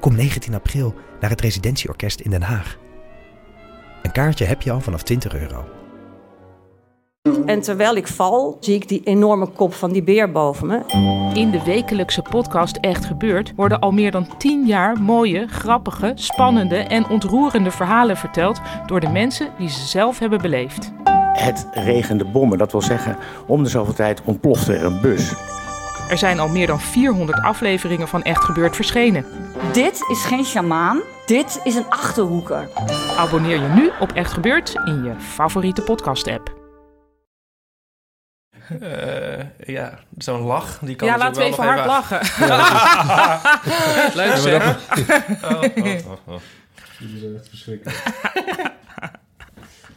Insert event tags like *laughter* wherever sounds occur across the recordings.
Kom 19 april naar het Residentieorkest in Den Haag. Een kaartje heb je al vanaf 20 euro. En terwijl ik val, zie ik die enorme kop van die beer boven me. In de wekelijkse podcast Echt Gebeurd worden al meer dan 10 jaar mooie, grappige, spannende en ontroerende verhalen verteld door de mensen die ze zelf hebben beleefd. Het regende bommen, dat wil zeggen, om de zoveel tijd ontplofte er een bus. Er zijn al meer dan 400 afleveringen van Echt Gebeurd verschenen. Dit is geen sjamaan, dit is een achterhoeker. Abonneer je nu op Echt Gebeurd in je favoriete podcast-app. Uh, ja, zo'n lach. Die kan Ja, laten we wel even hard lachen. *laughs* Leuk zeg. Oh, oh, oh, oh. Jullie zijn echt verschrikkelijk. *laughs*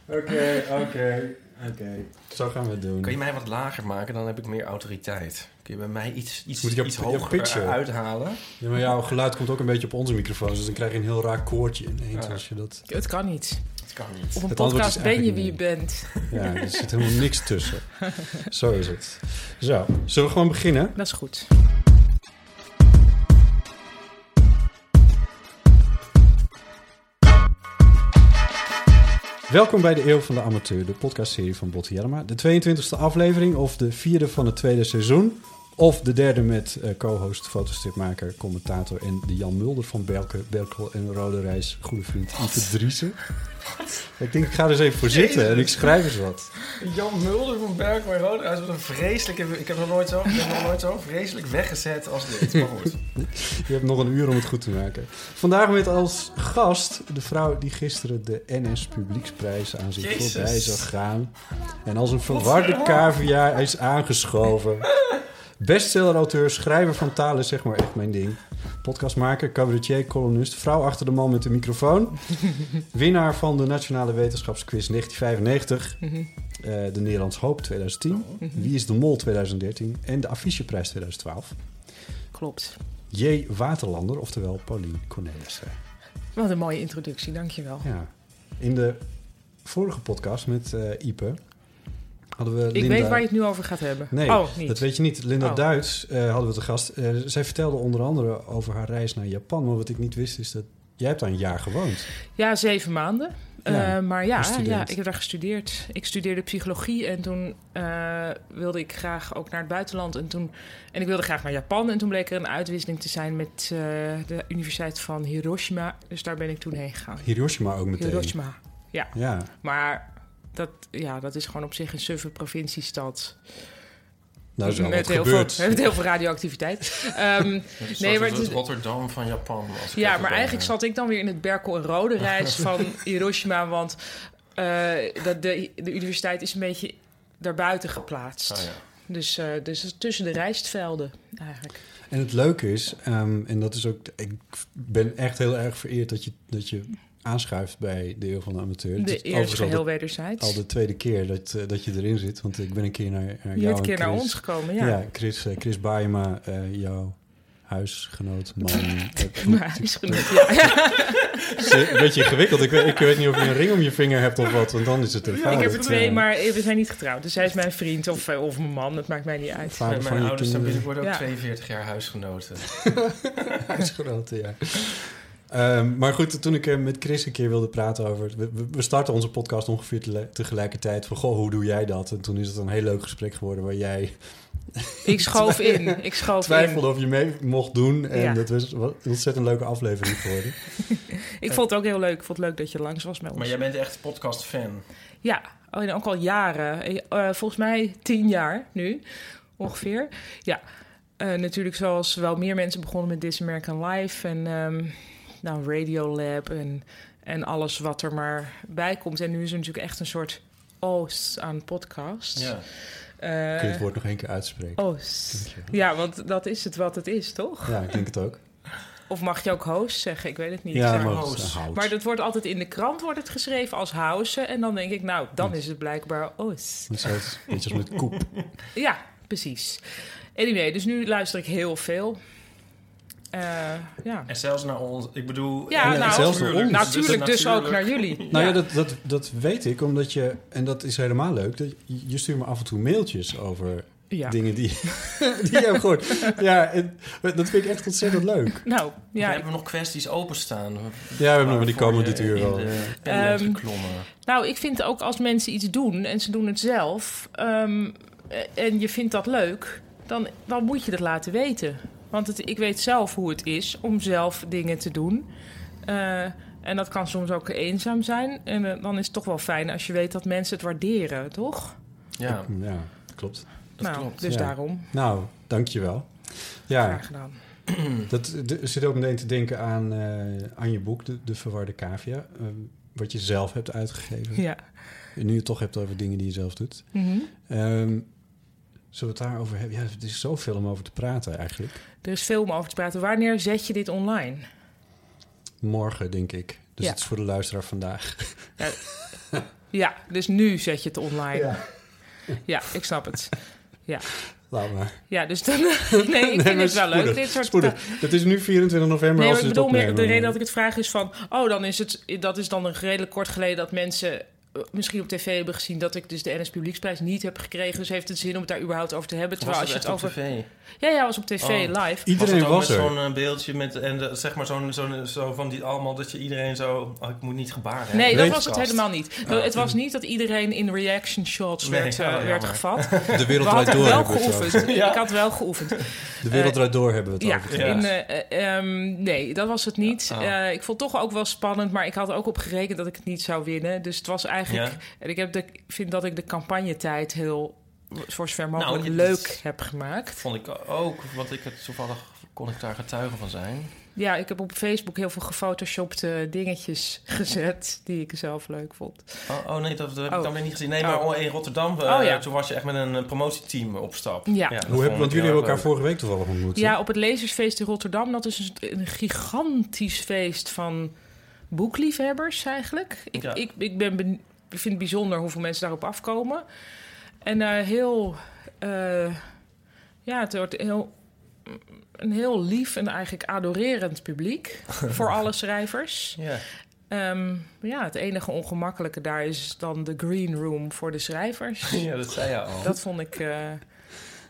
Oké, oké, oké. Zo gaan we het doen. Kun je mij wat lager maken, dan heb ik meer autoriteit. Kun je bij mij iets, iets, Moet je op- iets hoger pitchen? uithalen? Ja, maar jouw geluid komt ook een beetje op onze microfoons, dus dan krijg je een heel raar koortje ineens Ja. als je dat... Het kan niet. Dat kan niet. Op een Het podcast ben je wie je bent. Ja, er zit helemaal niks tussen. *laughs* Zo is het. Zo, zullen we gewoon beginnen? Dat is goed. Welkom bij de Eeuw van de Amateur, de podcastserie van Botte Jellema. De 22e aflevering, of de vierde van het tweede seizoen. Of de derde met eh, co-host, fotostripmaker, commentator en de Jan Mulder van Belke, Berkel en Rode Reis, goede vriend Ipe Driessen. Ik denk, ik ga er eens even voor zitten en ik schrijf eens wat. Jan Mulder van Berkel en Roderijs was een vreselijke... Ik heb nog nooit zo, ik heb nog nooit zo vreselijk weggezet als dit. Maar goed. *laughs* Je hebt nog een uur om het goed te maken. Vandaag met als gast de vrouw die gisteren de NS Publieksprijs aan zich Jezus. voorbij zag gaan. En als een verwarde cavia is aangeschoven. Bestseller-auteur, schrijver van talen, is zeg maar echt mijn ding. Podcastmaker, cabaretier, columnist, vrouw achter de man met de microfoon. Winnaar van de Nationale Wetenschapsquiz 1995. eh, de Nederlands Hoop 2010. Wie is de Mol 2013. En de Afficheprijs 2012. Klopt. J. Waterlander, oftewel Paulien Cornelissen. Wat een mooie introductie, dankjewel. Ja. In de vorige podcast met eh, Ipe hadden we Ik Linda... weet waar je het nu over gaat hebben. Nee, oh, niet. dat weet je niet. Linda Oh. Duits eh, hadden we te gast. Eh, zij vertelde onder andere over haar reis naar Japan. Maar wat ik niet wist is dat... Jij hebt daar een jaar gewoond. Ja, zeven maanden. Ja, Eh, maar ja, ja, ik heb daar gestudeerd. Ik studeerde psychologie en toen wilde ik graag ook naar het buitenland. En, toen, en ik wilde graag naar Japan. En toen bleek er een uitwisseling te zijn met de Universiteit van Hiroshima. Dus daar ben ik toen heen gegaan. Hiroshima ook meteen. Hiroshima. Ja. Maar dat, ja, dat is gewoon op zich een suffe provinciestad. Nou, zo met, heel gebeurt. veel, *laughs* met heel veel radioactiviteit. Ehm, Nee, Nee, maar het het is- Rotterdam van Japan. Ik Ja, maar eigenlijk zat ik dan weer in het Berkel en Rode reis *laughs* van Hiroshima. Want eh, dat de, de universiteit is een beetje daarbuiten geplaatst. Ah, ja. Dus, eh, dus tussen de rijstvelden eigenlijk. En het leuke is, ehm, en dat is ook... Ik ben echt heel erg vereerd dat je, dat je aanschuift bij de Eeuw van de Amateur. Het De is eerste overigens al de- geheel wederzijds. al de tweede keer dat, eh, dat je erin zit. Want ik ben een keer naar, naar Je jou bent een en keer naar ons gekomen, ja. Ja, Chris, eh, Chris Baema, eh, jouw huisgenoot, man. Maar hij is genoeg, ja. *laughs* Een beetje ingewikkeld. Ik weet, ik weet niet of je een ring om je vinger hebt of wat, want dan is het een Ik heb er twee, maar we zijn niet getrouwd. Dus hij is mijn vriend of, of mijn man, dat maakt mij niet uit. Vader Mijn, je ouders zijn kinderen. binnenkort ook Ja. 42 jaar huisgenoten. *laughs* Huisgenoten, ja. Ehm, maar goed, toen ik met Chris een keer wilde praten over... We, we- we starten onze podcast ongeveer tegelijkertijd van... Goh, hoe doe jij dat? En toen is het een heel leuk gesprek geworden waar jij Ik schoof *laughs* in. Ik schoof twijfelde in. of je mee mocht doen. En Ja. dat was een ontzettend leuke aflevering geworden. *laughs* Ik vond het ook heel leuk. Ik vond het leuk dat je langs was met ons. Maar jij bent echt podcast-fan. Ja, oh, ook al jaren. Eh, eh, volgens mij tien jaar nu, ongeveer. Ja, Eh, natuurlijk zoals wel meer mensen begonnen met This American Life en ehm nou, Radiolab en, en alles wat er maar bij komt. En nu is er natuurlijk echt een soort oost aan podcast. Ja. Eh, Kun je het woord nog één keer uitspreken? oost. Ja, want dat is het wat het is, toch? Ja, ik denk het ook. Of mag je ook host zeggen? Ik weet het niet. Ja, maar host. Maar dat wordt altijd in de krant wordt het geschreven als hausen. En dan denk ik, nou, dan is het blijkbaar is altijd een beetje als met koep. Ja, precies. Anyway, dus nu luister ik heel veel. Eh, ja. En zelfs naar ons. Ik bedoel... Ja, nou, zelfs naar ons. natuurlijk dus ook natuurlijk. naar jullie. Nou ja, Ja. dat, dat, dat weet ik, omdat je... En dat is helemaal leuk. Dat je, je stuurt me af en toe mailtjes over Ja. dingen die, *laughs* die je hebt gehoord. Ja, en, dat vind ik echt ontzettend leuk. Nou, We ja. hebben nog kwesties openstaan. Ja, we hebben nog, maar die komen dit uur wel. bent Ehm. Nou, ik vind ook als mensen iets doen en ze doen het zelf... ehm, en je vindt dat leuk, dan, dan moet je dat laten weten. Want het, ik weet zelf hoe het is om zelf dingen te doen. Eh, en dat kan soms ook eenzaam zijn. En eh, dan is het toch wel fijn als je weet dat mensen het waarderen, toch? Ja, Ja, klopt. dat nou, klopt. dus Ja. daarom. Nou, dankjewel. Ja, Graag gedaan. *clears throat* dat de- zit ook meteen te denken aan, eh, aan je boek, De, de Verwarde Cavia. wat je zelf hebt uitgegeven. Ja. En nu je het toch hebt over dingen die je zelf doet. Mhm. Ehm, zullen we het daarover hebben? Ja, er is zoveel om over te praten eigenlijk. Er is veel om over te praten. Wanneer zet je dit online? Morgen, denk ik. Dus Ja. het is voor de luisteraar vandaag. Ja, *laughs* dus nu zet je het online. Ja, Ja. ik snap het. Ja, Laat maar. ja dus dan... *laughs* Nee, ik vind het wel leuk. Dit soort... spoedig. Het is nu 24 november Nee, als ik bedoel meer, de reden dat ik het vraag is van... Oh, dan is het... Dat is dan een redelijk kort geleden dat mensen... eh, Misschien op tv hebben gezien dat ik dus de NS Publieksprijs niet heb gekregen. Dus heeft het zin om het daar überhaupt over te hebben. Was Terwijl het als je echt het op over. tv? Ja, ja, was op tv Oh. live. Iedereen was, het ook was met er. zo'n eh, beeldje met en de, zeg maar zo'n zo'n zo van die allemaal dat je iedereen zo oh, ik moet niet gebaren. Nee, dat was het helemaal niet. Oh. Het was niet dat iedereen in reaction shots Nee, werd, oh, eh, jammer. werd gevat. *laughs* De We wereld draait door wel geoefend. *laughs* Ja. Ik had wel geoefend. De wereld draait door hebben we het Ja, over. Ja. in, ehm, nee, dat was het niet. Oh. Eh, ik vond het toch ook wel spannend, maar ik had er ook op gerekend dat ik het niet zou winnen. Dus het was eigenlijk. Ja. En ik heb de, ik vind dat ik de campagnetijd heel voor zover mogelijk Nou, je- leuk heb gemaakt. Vond ik ook, want ik het toevallig kon ik daar getuige van zijn. Ja, ik heb op Facebook heel veel gefotoshopte dingetjes gezet die ik zelf leuk vond. Oh, oh nee, dat, dat heb Oh. ik dan weer niet gezien. Nee, maar Oh. in Rotterdam, eh, Oh, ja. toen was je echt met een eh, promotieteam op stap. Ja. Hoe heb, want jullie hebben elkaar vorige week toevallig ontmoet. Ja, op het Lezersfeest in Rotterdam. Dat is een, gigantisch feest van boekliefhebbers eigenlijk. Ik, Ja. ik, ik, ben vind het bijzonder hoeveel mensen daarop afkomen. En eh, heel... eh, ja, het wordt heel, een heel lief en eigenlijk adorerend publiek *laughs* voor alle schrijvers. Ja. Ehm, ja, het enige ongemakkelijke daar is dan de green room voor de schrijvers. *laughs* ja, dat zei je al. Dat vond ik eh,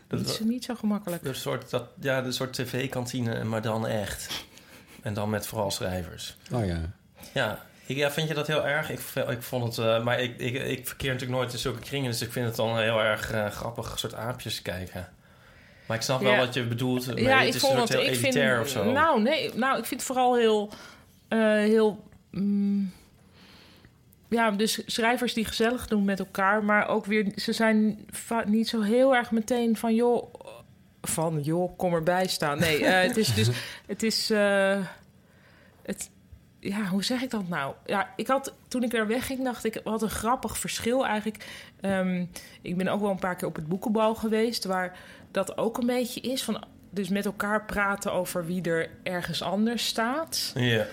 Dat niet, zo, niet zo gemakkelijk. Een soort, dat, ja, de soort tv-kantine, maar dan echt. En dan met vooral schrijvers. Oh ja. Ja, ik, ja vind je dat heel erg? Ik, ik vond het, eh, maar ik, ik, ik verkeer natuurlijk nooit in zulke kringen, dus ik vind het dan heel erg eh, grappig, soort aapjes kijken. Maar ik snap wel wat je bedoelt. maar Ja, het ik vond het. heel Ik vind, of zo. Nou, nee, nou, ik vind het vooral heel. eh, heel mm, ja, dus schrijvers die gezellig doen met elkaar, maar ook weer. Ze zijn niet zo heel erg meteen van joh. Van joh, kom erbij staan. Nee, het is dus. *laughs* Het is. het, ja, hoe zeg ik dat nou? Ja, ik had toen ik daar wegging, dacht ik, wat een grappig verschil eigenlijk. Ehm, ik ben ook wel een paar keer op het boekenbal geweest, waar dat ook een beetje is van. Dus met elkaar praten over wie er ergens anders staat. Ja.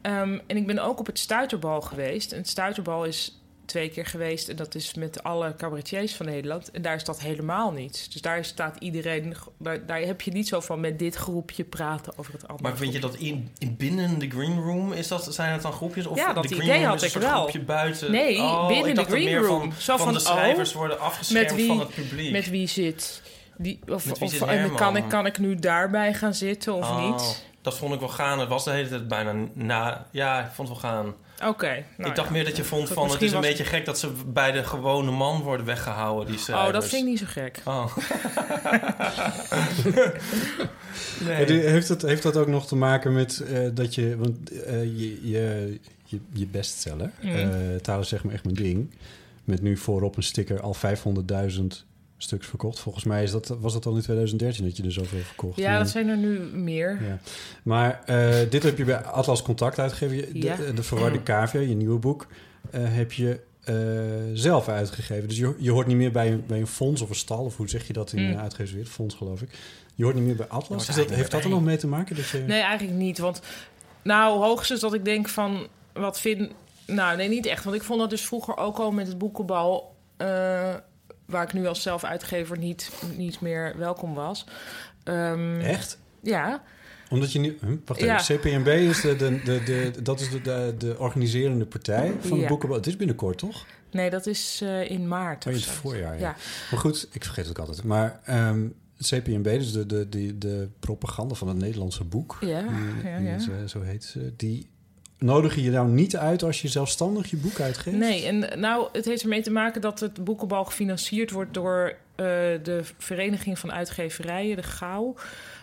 Ehm, en ik ben ook op het Stuiterbal geweest. En het Stuiterbal is twee keer geweest. En dat is met alle cabaretiers van Nederland. En daar is dat helemaal niet. Dus daar staat iedereen... Daar, daar heb je niet zo van met dit groepje praten over het andere Maar vind je dat in, in binnen de green room, is dat, zijn het dan groepjes? Of Ja, dat de green idee room had is een ik soort wel. groepje buiten? Nee, Oh, binnen de green room. Van, Zo van, van, de schrijvers oh, worden afgeschermd wie- van het publiek. Met wie zit... Die, of Met wie of zit en kan, ik, kan ik nu daarbij gaan zitten of Oh, niet? Dat vond ik wel gaan. Het was de hele tijd bijna na. Ja, ik vond het wel gaan. Oké. nou ik dacht ja. meer dat je vond van het is een was- beetje gek dat ze bij de gewone man worden weggehouden. Die Oh, dat vind ik niet zo gek. Oh. *laughs* Die- heeft, het, heeft dat ook nog te maken met eh, dat je... Want eh, je, je, je, je bestseller, Mhm. eh Talen zeg maar echt mijn ding... met nu voorop een sticker al 500.000 stuks verkocht. Volgens mij is dat, was dat al in 2013 dat je er zoveel verkocht. Ja, dat zijn er nu meer. Ja. Maar eh, dit heb je bij Atlas Contact uitgegeven. Je- De, Ja. de Verwarde *clears throat* Cavia, je nieuwe boek, eh, heb je eh, zelf uitgegeven. Dus je, je hoort niet meer bij een, bij een fonds of een stal... of hoe zeg je dat in Mm. uitgeverswereld? Fonds, geloof ik. Je hoort niet meer bij Atlas. Is dat, heeft dat er nog mee te maken? Dat je... Nee, eigenlijk niet. Want nou, hoogstens dat ik denk van wat vind. Nou, nee, niet echt. Want ik vond dat dus vroeger ook al met het boekenbal. eh, waar ik nu als zelfuitgever niet, niet meer welkom was. Ehm, Echt? Ja, Omdat je nu... Wacht Ja. even. CPNB is, de, de, de, de, dat is de, de, de organiserende partij van Ja. de boekenbal. Het is binnenkort, toch? nee, dat is eh, in maart. Oh, in of het zo. voorjaar, ja. Ja. Maar goed, ik vergeet het ook altijd. Maar ehm, het CPNB, dus de, de, de, de propaganda van het Nederlandse boek... Ja, die- ja, die ja. is, eh, zo heet ze, die nodigen je nou niet uit als je zelfstandig je boek uitgeeft? Nee, en nou, het heeft ermee te maken dat het boekenbal gefinancierd wordt door eh, de Vereniging van Uitgeverijen, de GAU.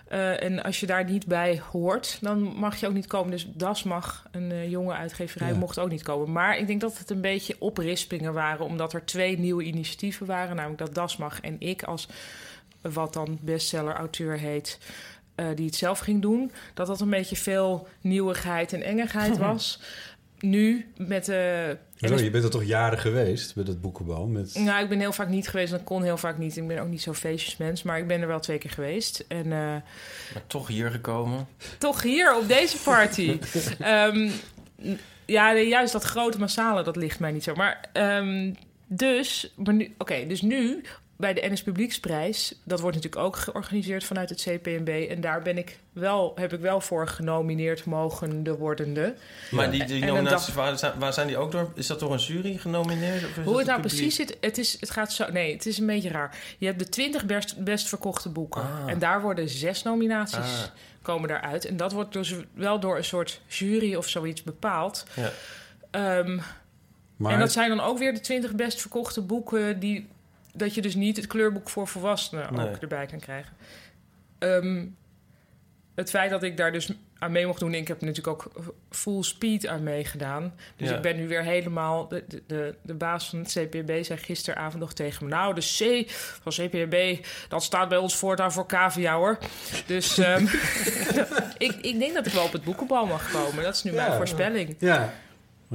Eh, en als je daar niet bij hoort, dan mag je ook niet komen. Dus DAS mag, een eh, jonge uitgeverij, Ja. mocht ook niet komen. Maar ik denk dat het een beetje oprispingen waren, omdat er twee nieuwe initiatieven waren. Namelijk dat DAS mag en ik als wat dan bestseller-auteur heet, eh, die het zelf ging doen. Dat dat een beetje veel nieuwigheid en engigheid *laughs* was. Nu met de. Zo, je bent er toch jaren geweest bij dat boekenbal? Met... Nou, ik ben heel vaak niet geweest en dat kon heel vaak niet. Ik ben ook niet zo'n feestjesmens, maar ik ben er wel twee keer geweest. En eh, Maar toch hier gekomen. toch hier op deze party. *laughs* Ehm, ja, juist dat grote massale, dat ligt mij niet zo. Maar ehm, dus, maar nu, oké, dus nu bij de NS Publieksprijs, dat wordt natuurlijk ook georganiseerd vanuit het CPNB. En daar ben ik wel, heb ik wel voor genomineerd mogende wordende. Maar die, nominaties, dag- waar, zijn- waar zijn die ook door? Is dat door een jury genomineerd? Of is Hoe het nou publiek? precies zit, het, is, het gaat zo. Nee, het is een beetje raar. Je hebt de 20 best, best verkochte boeken. Ah. En daar worden zes nominaties Ah. komen daaruit. En dat wordt dus wel door een soort jury of zoiets bepaald. Ja. Ehm, maar En dat zijn dan ook weer de 20 best verkochte boeken die dat je dus niet het kleurboek voor volwassenen Nee. ook erbij kan krijgen. Ehm, het feit dat ik daar dus aan mee mocht doen, ik heb natuurlijk ook full speed aan meegedaan. Dus Ja. ik ben nu weer helemaal. De, de, de, de baas van het CPB zei gisteravond nog tegen me: Nou, de C van CPB, dat staat bij ons voortaan voor cavia hoor. Dus ehm, *laughs* *laughs* ik, ik denk dat ik wel op het boekenbal mag komen. Dat is nu Ja. mijn voorspelling. Ja,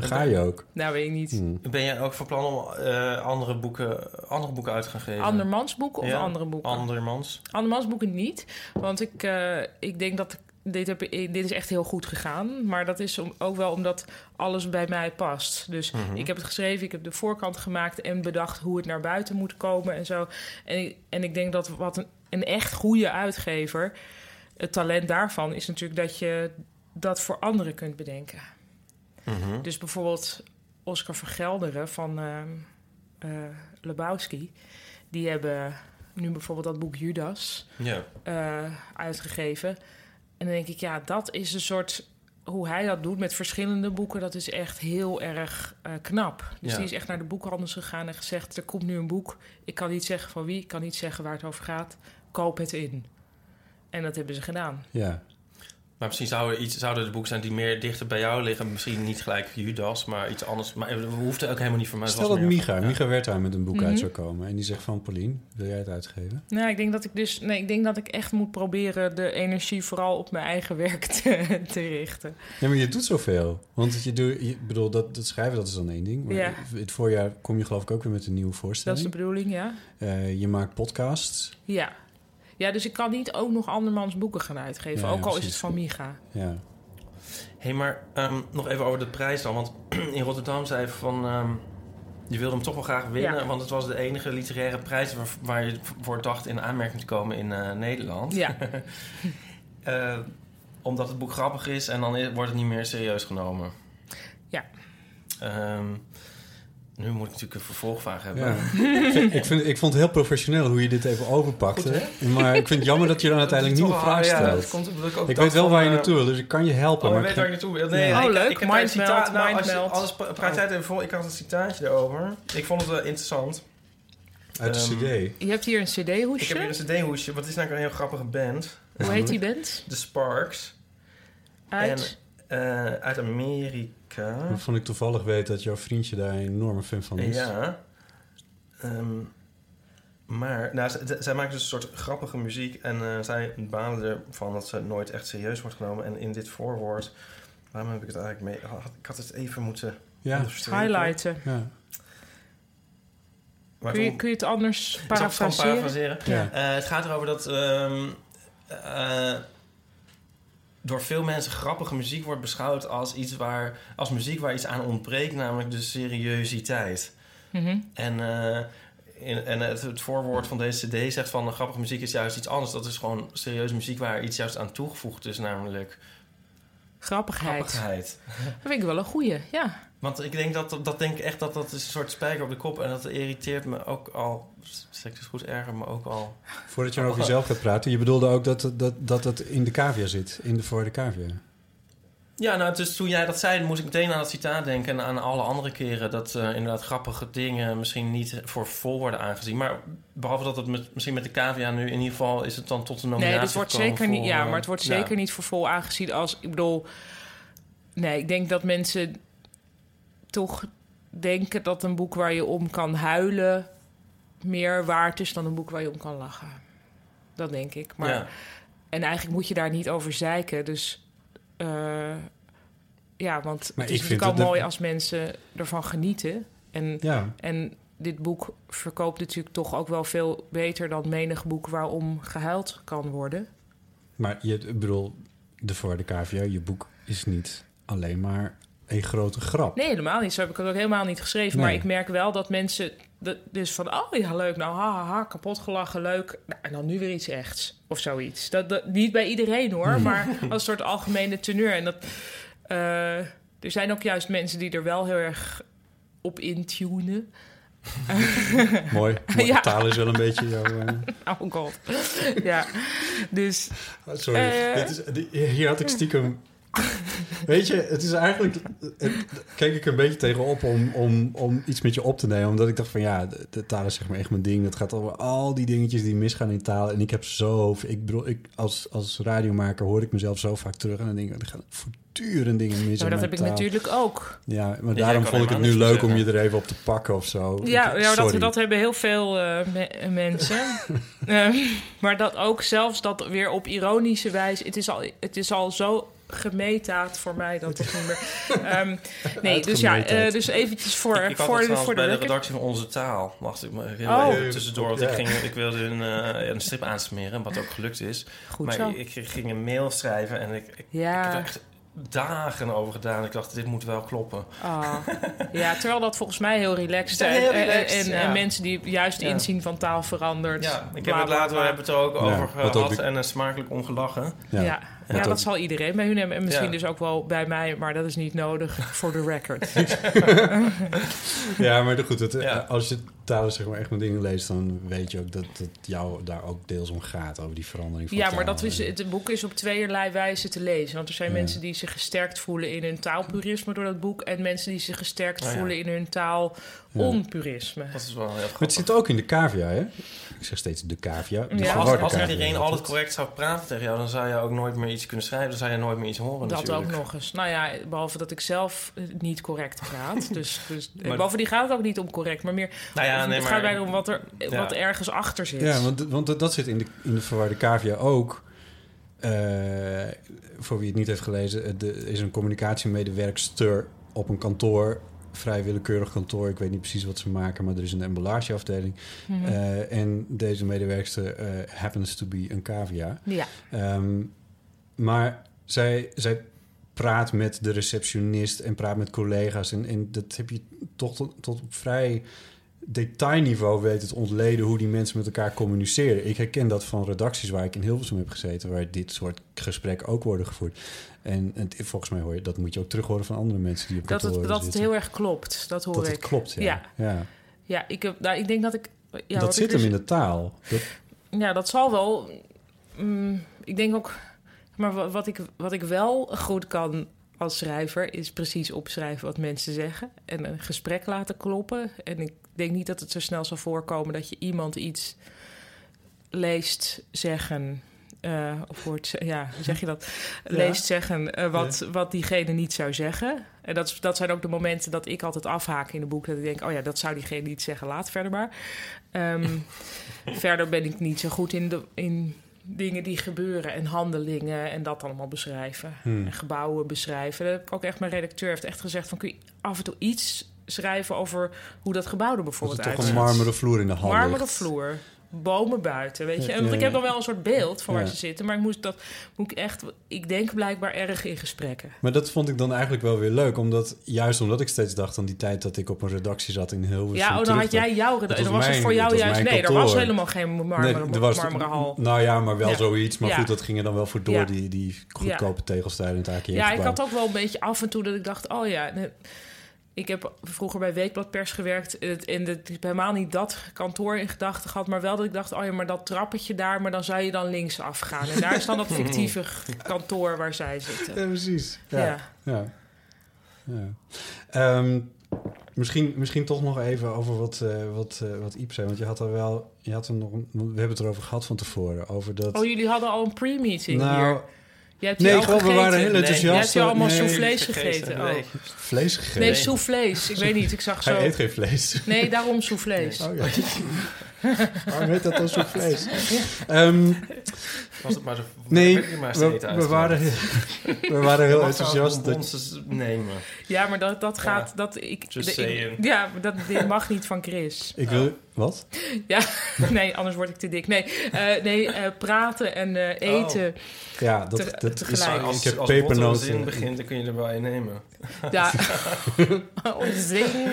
dan ga je ook. Nou, weet ik niet. Hm. Ben jij ook van plan om eh, andere, boeken, andere boeken uit te gaan geven? Andermans boeken of Ja, andere boeken? Andermans. Andermans boeken niet. Want ik, eh, ik denk dat dit, heb, dit is echt heel goed gegaan. Maar dat is om, ook wel omdat alles bij mij past. Dus Mhm. ik heb het geschreven, ik heb de voorkant gemaakt en bedacht hoe het naar buiten moet komen en zo. En ik, en ik denk dat wat een, een echt goede uitgever, het talent daarvan is natuurlijk dat je dat voor anderen kunt bedenken. Mhm. Dus bijvoorbeeld Oscar van Gelderen van ehm eh, Lebowski. Die hebben nu bijvoorbeeld dat boek Judas Ja. eh, uitgegeven. En dan denk ik, ja, dat is een soort... Hoe hij dat doet met verschillende boeken, dat is echt heel erg eh, knap. Dus Ja. die is echt naar de boekhandels gegaan en gezegd... er komt nu een boek, ik kan niet zeggen van wie... ik kan niet zeggen waar het over gaat, koop het in. En dat hebben ze gedaan. Ja. Maar misschien zouden, iets, zouden de boeken zijn die meer dichter bij jou liggen. Misschien niet gelijk Judas, maar iets anders. Maar het hoeft ook helemaal niet voor mij. Stel dat Micha, Ja. Micha Wertheim met een boek Mhm. uit zou komen. En die zegt van, Paulien, wil jij het uitgeven? Nou, ik denk dat ik dus... Nee, ik denk dat ik echt moet proberen de energie vooral op mijn eigen werk te, *laughs* te richten. Ja, maar je doet zoveel. Want je doet, je, bedoel, dat, dat schrijven dat is dan één ding. Maar Ja. het voorjaar kom je geloof ik ook weer met een nieuwe Dat is de voorstelling. bedoeling, ja. Eh, je maakt podcasts. Ja. Ja, dus ik kan niet ook nog andermans boeken gaan uitgeven. Ja, ook al is het van Miga. Ja. Hé, maar ehm, nog even over de prijs dan. Want *clears throat* in Rotterdam zei je van... ehm, je wilde hem toch wel graag winnen. Ja. Want het was de enige literaire prijs waar, waar je voor dacht in aanmerking te komen in eh, Nederland. Ja. *laughs* Eh, omdat het boek grappig is en dan wordt het niet meer serieus genomen. Ja. Ehm, nu moet ik natuurlijk een vervolgvraag hebben. Ja. ik, vind, ik vond het heel professioneel hoe je dit even overpakte. maar ik vind het jammer dat je dan uiteindelijk niet Toch meer wel, vraag ja, stelt. dat komt omdat ik ook ik dacht weet wel van, waar je eh, naartoe wil, dus ik kan je helpen. Oh, maar ik weet waar je naartoe wil. Nee, Ja. Oh, leuk. Ik heb daar een Mindmeld, citaat, nou, als je, alles pra- praat even voor. Ik had een citaatje erover. Ik vond het wel interessant. Uit de Ehm, cd. Je hebt hier een Ik heb cd-hoesje. hier een cd-hoesje. Wat is nou een heel grappige band? Hoe heet die band? The Sparks. Uit. Eh, uit Amerika. Waarvan ik toevallig weet dat jouw vriendje daar een enorme fan van is. Ja. Ehm, maar nou, zij maken dus een soort grappige muziek. En eh, zij balen ervan dat ze nooit echt serieus wordt genomen. En in dit voorwoord... Waarom heb ik het eigenlijk mee... had- Ik had het even moeten Ja. Highlighten. Ja. Maar Kun je, toen- kun je het anders Ik zal het gewoon parafraseren? parafraseren. Ja. Eh, het gaat erover dat... ehm, eh, door veel mensen grappige muziek wordt beschouwd als, iets waar, als muziek waar iets aan ontbreekt, namelijk de seriositeit. Mhm. En, eh, in, en het, het voorwoord van deze CD zegt van grappige muziek is juist iets anders. Dat is gewoon serieuze muziek waar iets juist aan toegevoegd is, namelijk Grappigheid. grappigheid. Dat vind ik wel een goeie, ja. Want ik denk dat, dat denk ik echt dat dat is een soort spijker op de kop. En dat irriteert me ook al, ik dus goed, erger me ook al. Voordat je over jezelf gaat praten, je bedoelde ook dat, dat, dat het in de cavia zit, in de voor de cavia. Ja, nou, dus toen jij dat zei, moest ik meteen aan het citaat denken... en aan alle andere keren dat eh, inderdaad grappige dingen... misschien niet voor vol worden aangezien. Maar behalve dat het met, misschien met de cavia nu... in ieder geval is het dan tot de nominatie Nee, het wordt zeker niet. Ja, eh, maar het wordt ja. zeker niet voor vol aangezien als. Ik bedoel. Nee, ik denk dat mensen toch denken dat een boek waar je om kan huilen meer waard is dan een boek waar je om kan lachen. Dat denk ik. Maar, Ja. En eigenlijk moet je daar niet over zeiken. Dus ja, want Maar het is natuurlijk al mooi als mensen ervan genieten. En, Ja, en dit boek verkoopt natuurlijk toch ook wel veel beter dan menig boek waarom gehuild kan worden. maar je, ik bedoel, de voor de cavia, je boek is niet alleen maar een grote grap. Nee, helemaal niet. Zo heb ik het ook helemaal niet geschreven. Nee. Maar ik merk wel dat mensen... dus van, oh ja, leuk. Nou, ha, ha, ha, kapot gelachen, leuk. Nou, en dan nu weer iets echts. Of zoiets. Dat, dat, niet bij iedereen hoor, maar als een soort algemene teneur. En dat... eh, er zijn ook juist mensen die er wel heel erg op intunen. *laughs* Mooi. Mooi. Ja. Taal is wel een beetje jouw... eh, *laughs* Oh god. ja, dus... Sorry, Eh. Dit is, hier had ik stiekem... *laughs* Weet je, het is eigenlijk... Het, keek ik een beetje tegenop om, om, om iets met je op te nemen. Omdat ik dacht van ja, de, de taal is zeg maar echt mijn ding. Het gaat over al die dingetjes die misgaan in taal. En ik heb zo... Ik bedoel, ik, als, als radiomaker hoor ik mezelf zo vaak terug. En dan denk ik, er gaan voortdurend dingen mis Maar in dat heb ik natuurlijk ook. Ja, maar daarom vond ik het nu leuk om je er even op te pakken of zo. Ja, Ik- ja dat, dat hebben heel veel eh, me- mensen. *laughs* Ehm, maar dat ook zelfs dat weer op ironische wijze... Het is al, het is al zo gemetaat voor mij dat het niet meer... *laughs* Ehm, nee, dus ja, eh, dus eventjes voor, Ik, voor, de, voor de bij de redactie van Onze Taal. Wacht, ik maar heel Oh. even tussendoor. Want Ja. ik, ging, ik wilde een, eh, een strip aansmeren, wat ook gelukt is. Goed maar zo. ik, ik ging een mail schrijven en ik, ik, ik heb Ja. er echt dagen over gedaan. Ik dacht, dit moet wel kloppen. Ah. Ja, terwijl dat volgens mij heel relaxed is. heel En- en- relaxed, en, ja. en mensen die juist Ja. inzien van taal verandert. Ja, ik heb het later, we hebben het er ook Ja, over ook gehad en uh, smakelijk ongelachen. Ja, ja. Dat zal iedereen bij hun hebben. En misschien Ja. dus ook wel bij mij, maar dat is niet nodig voor de record. *laughs* Ja, maar goed, het, Ja. als je talen zeg maar echt mijn dingen leest, dan weet je ook dat het jou daar ook deels om gaat, over die verandering van Ja, maar dat is, het boek is op tweeërlei wijze te lezen. Want er zijn Ja. mensen die zich gesterkt voelen in hun taalpurisme door dat boek... en mensen die zich gesterkt Oh ja. voelen in hun taal onpurisme. Dat is wel heel Maar het zit ook in de cavia, hè? Ik zeg steeds de cavia. De Ja. Als, als cavia. iedereen altijd correct zou praten tegen jou... dan zou je ook nooit meer iets kunnen schrijven. Dan zou je nooit meer iets horen Dat natuurlijk. ook nog eens. Nou ja, behalve dat ik zelf eh, niet correct praat. *laughs* Dus, dus Maar- bovendien gaat het ook niet om correct, maar meer... Nou ja, of nee, het maar- gaat mij om wat er, Ja. wat ergens achter zit. Ja, want, want dat zit in de, in de verwarde cavia ook. Eh, voor wie het niet heeft gelezen, eh, de- er is een communicatiemedewerkster op een kantoor, vrij willekeurig kantoor. Ik weet niet precies wat ze maken, maar er is een emballageafdeling. Mhm. Eh, en deze medewerkster eh, happens to be een cavia. ja. Ehm, maar zij, zij praat met de receptionist en praat met collega's. En, en dat heb je toch tot, tot op vrij detailniveau weten te ontleden hoe die mensen met elkaar communiceren. Ik herken dat van redacties waar ik in Hilversum heb gezeten, waar dit soort gesprekken ook worden gevoerd. En, en volgens mij hoor je, dat moet je ook terug horen van andere mensen die op Dat, kantoor het, dat het heel erg klopt, dat hoor dat ik. het klopt, ja. Ja. ja. Ja, ik, heb, nou, ik denk dat ik... Ja, dat ik zit dus- hem in de taal. Dat, Ja, dat zal wel. Mm, ik denk ook. Maar wa- wat ik, wat ik wel goed kan als schrijver is precies opschrijven wat mensen zeggen en een gesprek laten kloppen. En ik denk niet dat het zo snel zal voorkomen dat je iemand iets leest zeggen. Eh, of hoort, ja, hoe zeg je dat? Leest zeggen eh, wat, wat diegene niet zou zeggen. En dat, dat zijn ook de momenten dat ik altijd afhaak in een boek. Dat ik denk, oh ja, dat zou diegene niet zeggen. Laat verder maar. Ehm, *laughs* verder ben ik niet zo goed in, de, in dingen die gebeuren en handelingen en dat allemaal beschrijven. Hmm. En gebouwen beschrijven. Dat heb ik ook echt, mijn redacteur heeft echt gezegd van kun je af en toe iets schrijven over hoe dat gebouw er bijvoorbeeld er toch uitziet. een marmeren vloer in de hal Marmeren vloer. Bomen buiten, weet je. En Ja, ik heb dan wel een soort beeld van waar ze zitten, maar ik moest dat moet ik echt, ik denk blijkbaar erg in gesprekken. Maar dat vond ik dan eigenlijk wel weer leuk. Omdat, juist omdat ik steeds dacht aan die tijd dat ik op een redactie zat in Hilversum. Ja, oh, dan had jij jouw redactie. was Dan was het voor jou juist. Nee, er was helemaal geen marmeren, Nee, er was- marmeren hal. Nou ja, maar wel zoiets. Maar goed, dat ging er dan wel voor door, die, die goedkope tegelstijl in het Ja, ik had ook wel een beetje af en toe dat ik dacht, oh ja. Ik heb vroeger bij Weekblad Pers gewerkt. En het, ik heb helemaal niet dat kantoor in gedachten gehad. Maar wel dat ik dacht, oh ja, maar dat trappetje daar. Maar dan zou je dan links afgaan. En daar is dan dat *laughs* fictieve kantoor waar zij zitten. Ja, precies. Ja. Ja. ja. ja. Ehm, misschien, misschien toch nog even over wat, eh wat, eh wat Iep zei. Want je had er wel... Je had er nog, we hebben het erover gehad van tevoren. Over dat... Oh, jullie hadden al een pre-meeting nou, hier. Jij hebt nee, gewoon, we waren heel Nee, enthousiast. Jij hebt hier allemaal nee, soufflés gegeten, gegeten. nee. Oh. Vlees gegeten. Nee, soufflés. Ik weet niet, ik zag Hij zo... eet geen vlees. Nee, daarom soufflés. Oh ja. *laughs* Waarom heet dat dan soufflés? Ehm, Was het maar zo... nee, je maar we, we, waren, we waren heel enthousiast. Dat, nemen. Ja, maar dat, dat gaat... Dat, ik, Just ik- saying. ja, maar dat dit mag niet van Chris. ik wil... Wat? Ja, *laughs* nee, anders word ik te dik. Nee, eh, nee eh, praten en eh, eten. Ja, dat, Te- dat is... tegelijk. Ik heb als een pepernoten. zin begint, dan kun je er wel in nemen. Ja, *laughs* *laughs* Oh, Er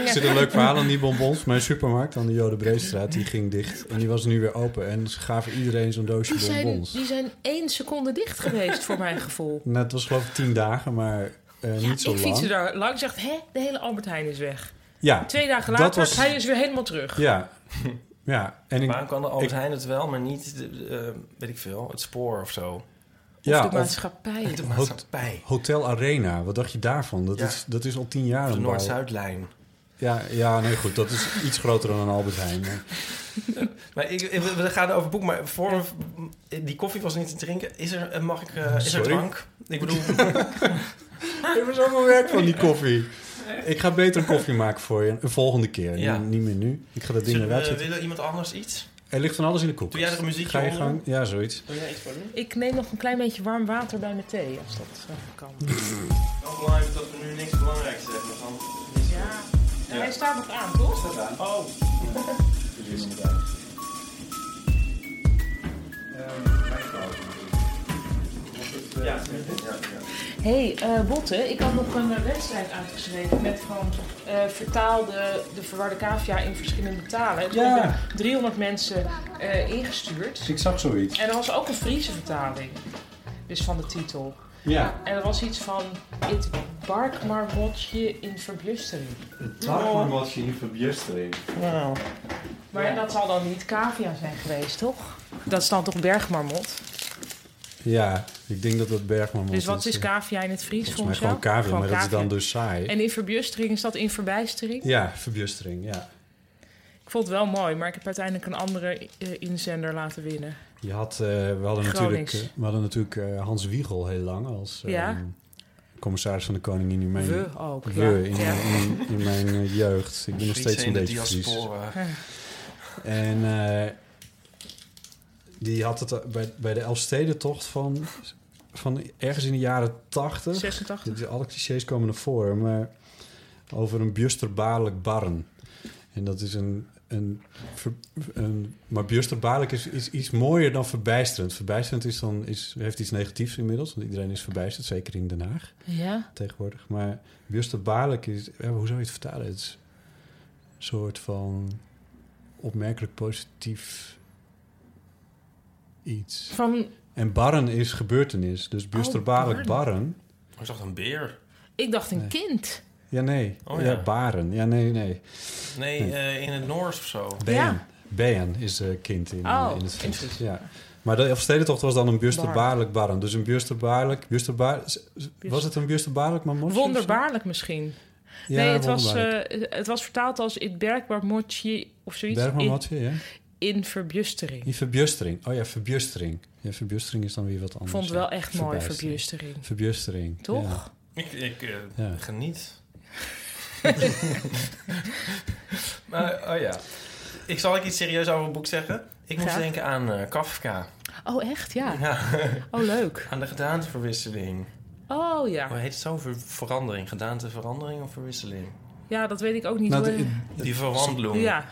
zit een leuk verhaal aan die bonbons. Mijn supermarkt aan de Jode Breestraat, die ging dicht. En die was nu weer open. En ze gaven iedereen zo'n doosje Die zijn, bonbons. die zijn één seconde dicht geweest, voor mijn gevoel. Nou, het was geloof ik tien dagen, maar eh, Ja, niet zo ik lang. fietste daar lang. Zegt, hè, de hele Albert Heijn is weg. Ja, Twee dagen later, was- hij is weer helemaal terug. ja. *laughs* Ja, en ik, Waarom kan de Albert Heijn het wel, maar niet, de, eh, weet ik veel, het spoor of zo? ja, of de of maatschappij. De maatschappij. Hotel Arena, wat dacht je daarvan? Dat, Ja. is, dat is al tien jaar De een bouw. Noord-Zuidlijn. Ja, ja, nee, goed. Dat is iets groter dan een Albert Heijn. maar- *laughs* Maar ik, ik- we gaan over boek, maar voor die koffie was niet te drinken. Is er, eh, mag ik, eh, is er Sorry? drank? Ik bedoel, Ik heb zoveel werk van die koffie. Ik ga beter een koffie maken voor je. Een volgende keer. Ja. Niet, niet meer nu. Ik ga dat ding eruit zetten. willen iemand anders iets? Er ligt van alles in de koek. Doe jij er een muziekje Ga je onder? gang? Ja, zoiets. Wil jij iets voor doen? Ik neem nog een klein beetje warm water bij mijn thee, als dat eh, kan. *laughs* Wel belangrijk dat we nu niks belangrijks zeggen. Dan Ja, en hij staat nog aan, toch? Oh. *laughs* Ja, hey, eh, Botte, ik had nog een wedstrijd uitgeschreven met van eh vertaal de, de verwarde cavia in verschillende talen. Toen Ja. hebben 300 mensen eh, ingestuurd. Ik zag zoiets. En er was ook een Friese vertaling, dus van de titel. Ja. En er was iets van, het barkmarmotje in verblustering. Het dagmarmatje in verbjustering. Nou, Maar dat zal dan niet cavia zijn geweest, toch? Dat is dan toch bergmarmot? Ja, ik denk dat dat Bergman Dus wat is cavia in het Fries Volgens mij gewoon cavia, maar dat is dan dus saai. En in verbustering, is dat in verbijstering? Ja, verbjustering, ja. Ik vond het wel mooi, maar ik heb uiteindelijk een andere eh, inzender laten winnen. Je had, eh, we hadden natuurlijk, eh, we hadden natuurlijk eh, Hans Wiegel heel lang als eh, Ja. commissaris van de Koningin in mijn, We ook, we ja. in, Ja. in, in mijn eh, jeugd. Ik ben nog steeds een in de beetje Fries. En eh, die had het eh, bij, bij de Elfstedentocht van, van ergens in de jaren tachtig. 86. Dit- Alle clichés komen naar voren, maar over een bjusterbaarlijk barren. En dat is een... een, een maar bjusterbaarlijk is, is iets mooier dan verbijsterend. Verbijsterend is dan, is, heeft iets negatiefs inmiddels, want iedereen is verbijsterd, zeker in Den Haag Ja. tegenwoordig. Maar bjusterbaarlijk is, ja, hoe zou je het vertalen? Het is een soort van opmerkelijk positief iets. Van, En barren is gebeurtenis, dus bjusterbaarlijk Oh, barren. Oh, Ik dacht een beer. ik dacht een Nee. kind. Ja, nee. Oh, ja. ja. baren. Ja, nee, nee. Nee, eh, in het Noors of zo. Bean. Ja. Is eh, kind in, Oh, in het. Ja. Maar de Elfstedentocht was dan een bjusterbaarlijk barren. Dus een bjusterbaarlijk... bjusterbaar, was het een bjusterbaarlijk maar Wonderbaarlijk misschien. nee, het was, eh, het was vertaald als het bergmarmotje of zoiets. Bergmanmatje, ja. In verbustering. Die verbjustering. Oh ja, verbjustering. Ja, is dan weer wat Ik anders. vond het wel ja. echt mooi, Verbijstering. verbustering. Verbjustering. Toch? Ja. Ik, ik eh, Ja. geniet. *laughs* maar, oh ja. Ik zal ik iets serieus over het boek zeggen. Ik moest denken aan eh, Kafka. Oh, echt? Ja. Ja, *laughs* Oh, leuk. aan de gedaanteverwisseling. Oh, ja. Hoe heet het zo? Ver- verandering. Gedaanteverandering of verwisseling? Ja, dat weet ik ook niet. Nou, hoor. Die verwandeling. ja.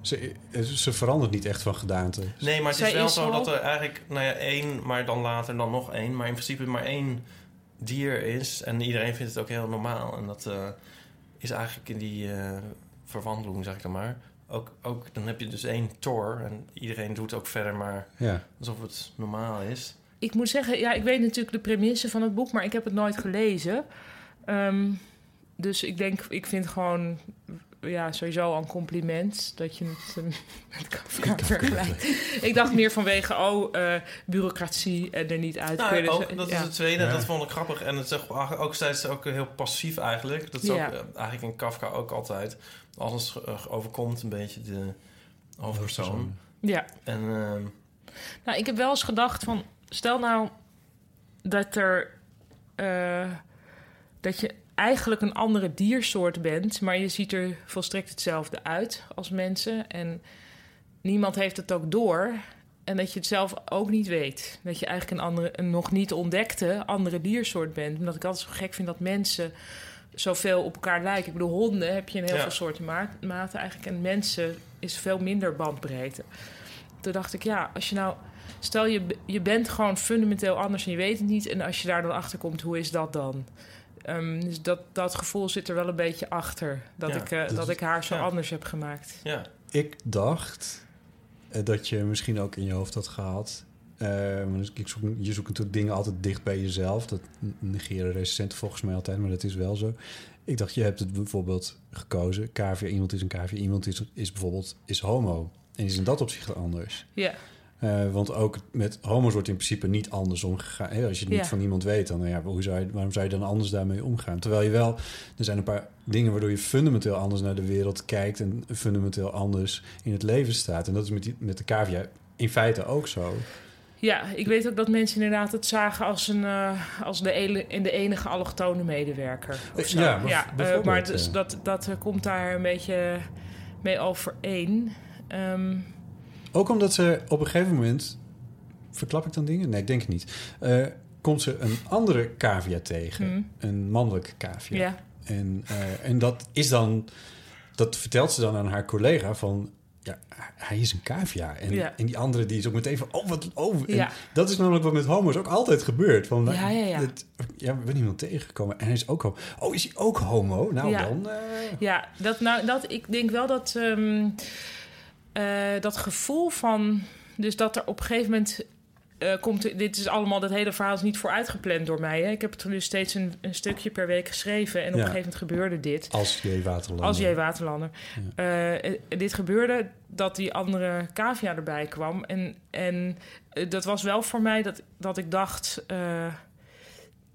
Ze, ze verandert niet echt van gedaante. Nee, maar het Zij is wel is zo al- dat er eigenlijk, nou ja, één, maar dan later dan nog één. Maar in principe maar één dier is. En iedereen vindt het ook heel normaal. En dat eh, is eigenlijk in die eh, verwandeling, zeg ik dan maar. Ook, ook, dan heb je dus één Thor. En iedereen doet ook verder maar Ja. alsof het normaal is. Ik moet zeggen, ja, ik weet natuurlijk de premisse van het boek, maar ik heb het nooit gelezen. Ehm, dus ik denk, ik vind gewoon, ja, sowieso al een compliment dat je het eh, *laughs* met Kafka vergelijkt. ik dacht meer vanwege, oh, eh, bureaucratie en er niet uit Nou, kunnen. ook, dat is het tweede. Ja. Dat vond ik grappig. En het is ook, ook steeds ook heel passief eigenlijk. Dat is Ja. ook eh, eigenlijk in Kafka ook altijd. Alles eh, overkomt een beetje de hoofdpersoon. ja. En ehm, Nou, ik heb wel eens gedacht van, stel nou dat er, eh, dat je eigenlijk een andere diersoort bent, maar je ziet er volstrekt hetzelfde uit als mensen en niemand heeft het ook door. En dat je het zelf ook niet weet. Dat je eigenlijk een, andere, een nog niet ontdekte andere diersoort bent. Omdat ik altijd zo gek vind dat mensen zoveel op elkaar lijken. Ik bedoel, honden heb je in heel Ja. veel soorten ma- maten eigenlijk. En mensen is veel minder bandbreedte. Toen dacht ik, ja, als je nou... Stel, je, je bent gewoon fundamenteel anders en je weet het niet. En als je daar dan achter komt, hoe is dat dan? Ehm, dus dat, dat gevoel zit er wel een beetje achter. Dat, Ja, ik, eh, dat ik haar zo ja. anders heb gemaakt. ja, Ik dacht eh, dat je misschien ook in je hoofd had gehad. eh, maar dus ik zoek, je zoekt natuurlijk dingen altijd dicht bij jezelf. Dat negeren recensenten volgens mij altijd, maar dat is wel zo. Ik dacht, je hebt het bijvoorbeeld gekozen. KV, iemand is een KV, iemand is, is bijvoorbeeld is homo. En is in dat opzicht anders. Ja, Eh, want ook met homo's wordt in principe niet anders omgegaan. Als je het niet Ja. van iemand weet, dan ja, hoe zou je, waarom zou je dan anders daarmee omgaan? Terwijl je wel, er zijn een paar dingen waardoor je fundamenteel anders naar de wereld kijkt en fundamenteel anders in het leven staat. En dat is met, die, met de cavia in feite ook zo. Ja, ik weet ook dat mensen inderdaad het zagen als, een, eh, als de, in de enige allochtone medewerker. Of. Ja, ja eh, bijvoorbeeld, maar dus ja. dat, dat komt daar een beetje mee overeen. Ehm Ook omdat ze op een gegeven moment, verklap ik dan dingen? Nee, ik denk het niet. Eh, komt ze een andere cavia tegen, Hmm. een mannelijke cavia. ja. En, eh, en dat is dan, dat vertelt ze dan aan haar collega van, ja, hij is een cavia. En, Ja. en die andere die is ook meteen van, oh, wat, oh. Ja. dat is namelijk wat met homo's ook altijd gebeurt. Van, Ja, ja, ja. het- ja, we zijn iemand tegengekomen en hij is ook homo. Oh, is hij ook homo? Nou Ja. dan, eh, Ja, dat, nou, dat, ik denk wel dat ehm, eh, dat gevoel van... Dus dat er op een gegeven moment eh, komt... Dit is allemaal, dat hele verhaal is niet vooruitgepland door mij. Hè. Ik heb het er nu steeds een, een stukje per week geschreven. En op Ja. een gegeven moment gebeurde dit. als J. Waterland. Als jij Waterlander. Eh, dit gebeurde dat die andere cavia erbij kwam. En, en dat was wel voor mij dat, dat ik dacht...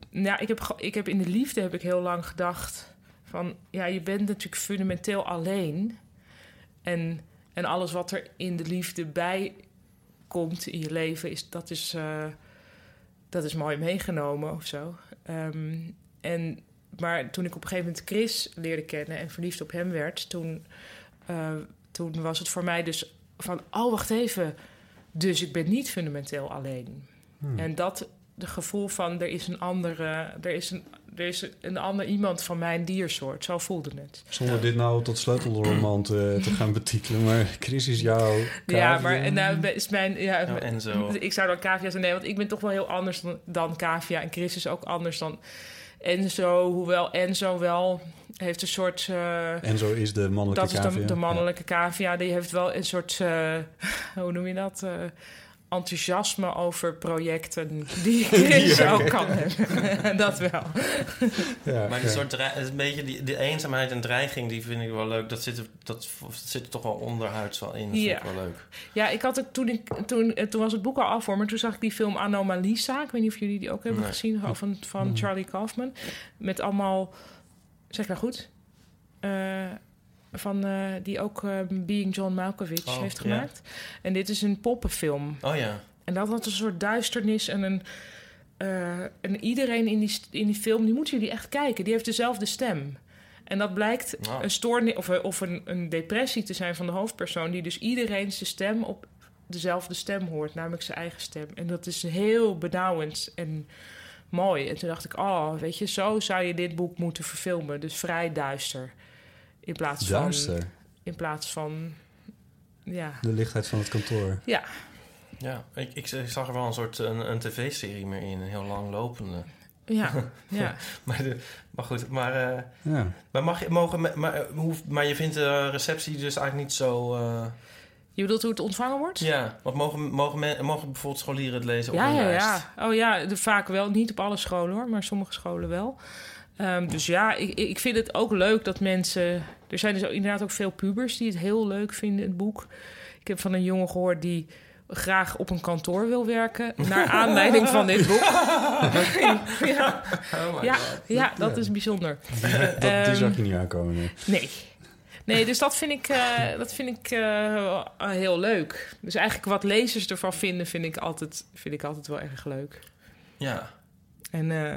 nou, ik heb, ik heb in de liefde heb ik heel lang gedacht... van ja, je bent natuurlijk fundamenteel alleen. En, en alles wat er in de liefde bij komt in je leven... Is, dat, is, eh, dat is mooi meegenomen of zo. Ehm, en, maar toen ik op een gegeven moment Chris leerde kennen... en verliefd op hem werd... toen, eh, toen was het voor mij dus van... oh, wacht even... Dus ik ben niet fundamenteel alleen. En dat de gevoel van er is een andere, er is een, er is een ander iemand van mijn diersoort. Zo voelde het. Zonder dit nou tot sleutelroman te, te gaan betitelen. Maar Chris is jouw Ja, maar en nou is mijn. Ja, Ja, en zo. Ik zou dan cavia zijn. Nee, want ik ben toch wel heel anders dan, dan cavia. En Chris is ook anders dan Enzo. Hoewel Enzo wel heeft een soort. eh, En zo is de mannelijke dat is de, de mannelijke cavia. Die heeft wel een soort, eh, *laughs* hoe noem je dat? Eh, enthousiasme over projecten die *laughs* ik zo kan hebben. *laughs* dat wel. *laughs* Ja, Maar ja. een soort een beetje die, die eenzaamheid en dreiging, die vind ik wel leuk. Dat zit er, dat zit er toch wel onderhuids wel in. Dat Ja. vind ik wel leuk. Ja, ik had het toen, ik, toen, eh, toen was het boek al af hoor, maar toen zag ik die film Anomalisa. Ik weet niet of jullie die ook hebben Nee. gezien, van, van Charlie Kaufman. Met allemaal, zeg maar goed, eh, van, eh, die ook eh, Being John Malkovich Oh, heeft ja. gemaakt. En dit is een poppenfilm. Oh ja. En dat had een soort duisternis en een... eh, en iedereen in die, in die film, die moeten jullie echt kijken. Die heeft dezelfde stem. En dat blijkt een stoornis of, of een, een depressie te zijn van de hoofdpersoon... die dus iedereen zijn stem op dezelfde stem hoort, namelijk zijn eigen stem. En dat is heel benauwend en mooi. En toen dacht ik, oh, weet je, zo zou je dit boek moeten verfilmen. Dus vrij duister. In plaats van... Duister. In plaats van ja. De lichtheid van het kantoor. ja, Ja, ik, ik, ik zag er wel een soort een, een tv-serie meer in, een heel langlopende. ja, *laughs* ja. Maar, de, maar goed, maar, eh, Ja. maar, mag je, mogen, maar, eh, hoe, maar je vindt de receptie dus eigenlijk niet zo... eh, Je bedoelt hoe het ontvangen wordt? ja, want mogen, mogen, men, mogen bijvoorbeeld scholieren het lezen op Ja, hun ja, lijst? ja. Oh ja, de, vaak wel. Niet op alle scholen hoor, maar sommige scholen wel. Ehm, dus ja, ik, ik vind het ook leuk dat mensen... Er zijn dus ook inderdaad ook veel pubers die het heel leuk vinden, het boek. Ik heb van een jongen gehoord die graag op een kantoor wil werken... naar *laughs* aanleiding van dit boek. *laughs* ja, Oh my ja, God. ja, dat is bijzonder. *laughs* Dat, die Ehm, zag je niet aankomen. nee. Nee. Nee, dus dat vind ik, eh, dat vind ik eh, heel leuk. Dus eigenlijk wat lezers ervan vinden, vind ik altijd, vind ik altijd wel erg leuk. Ja, En, eh,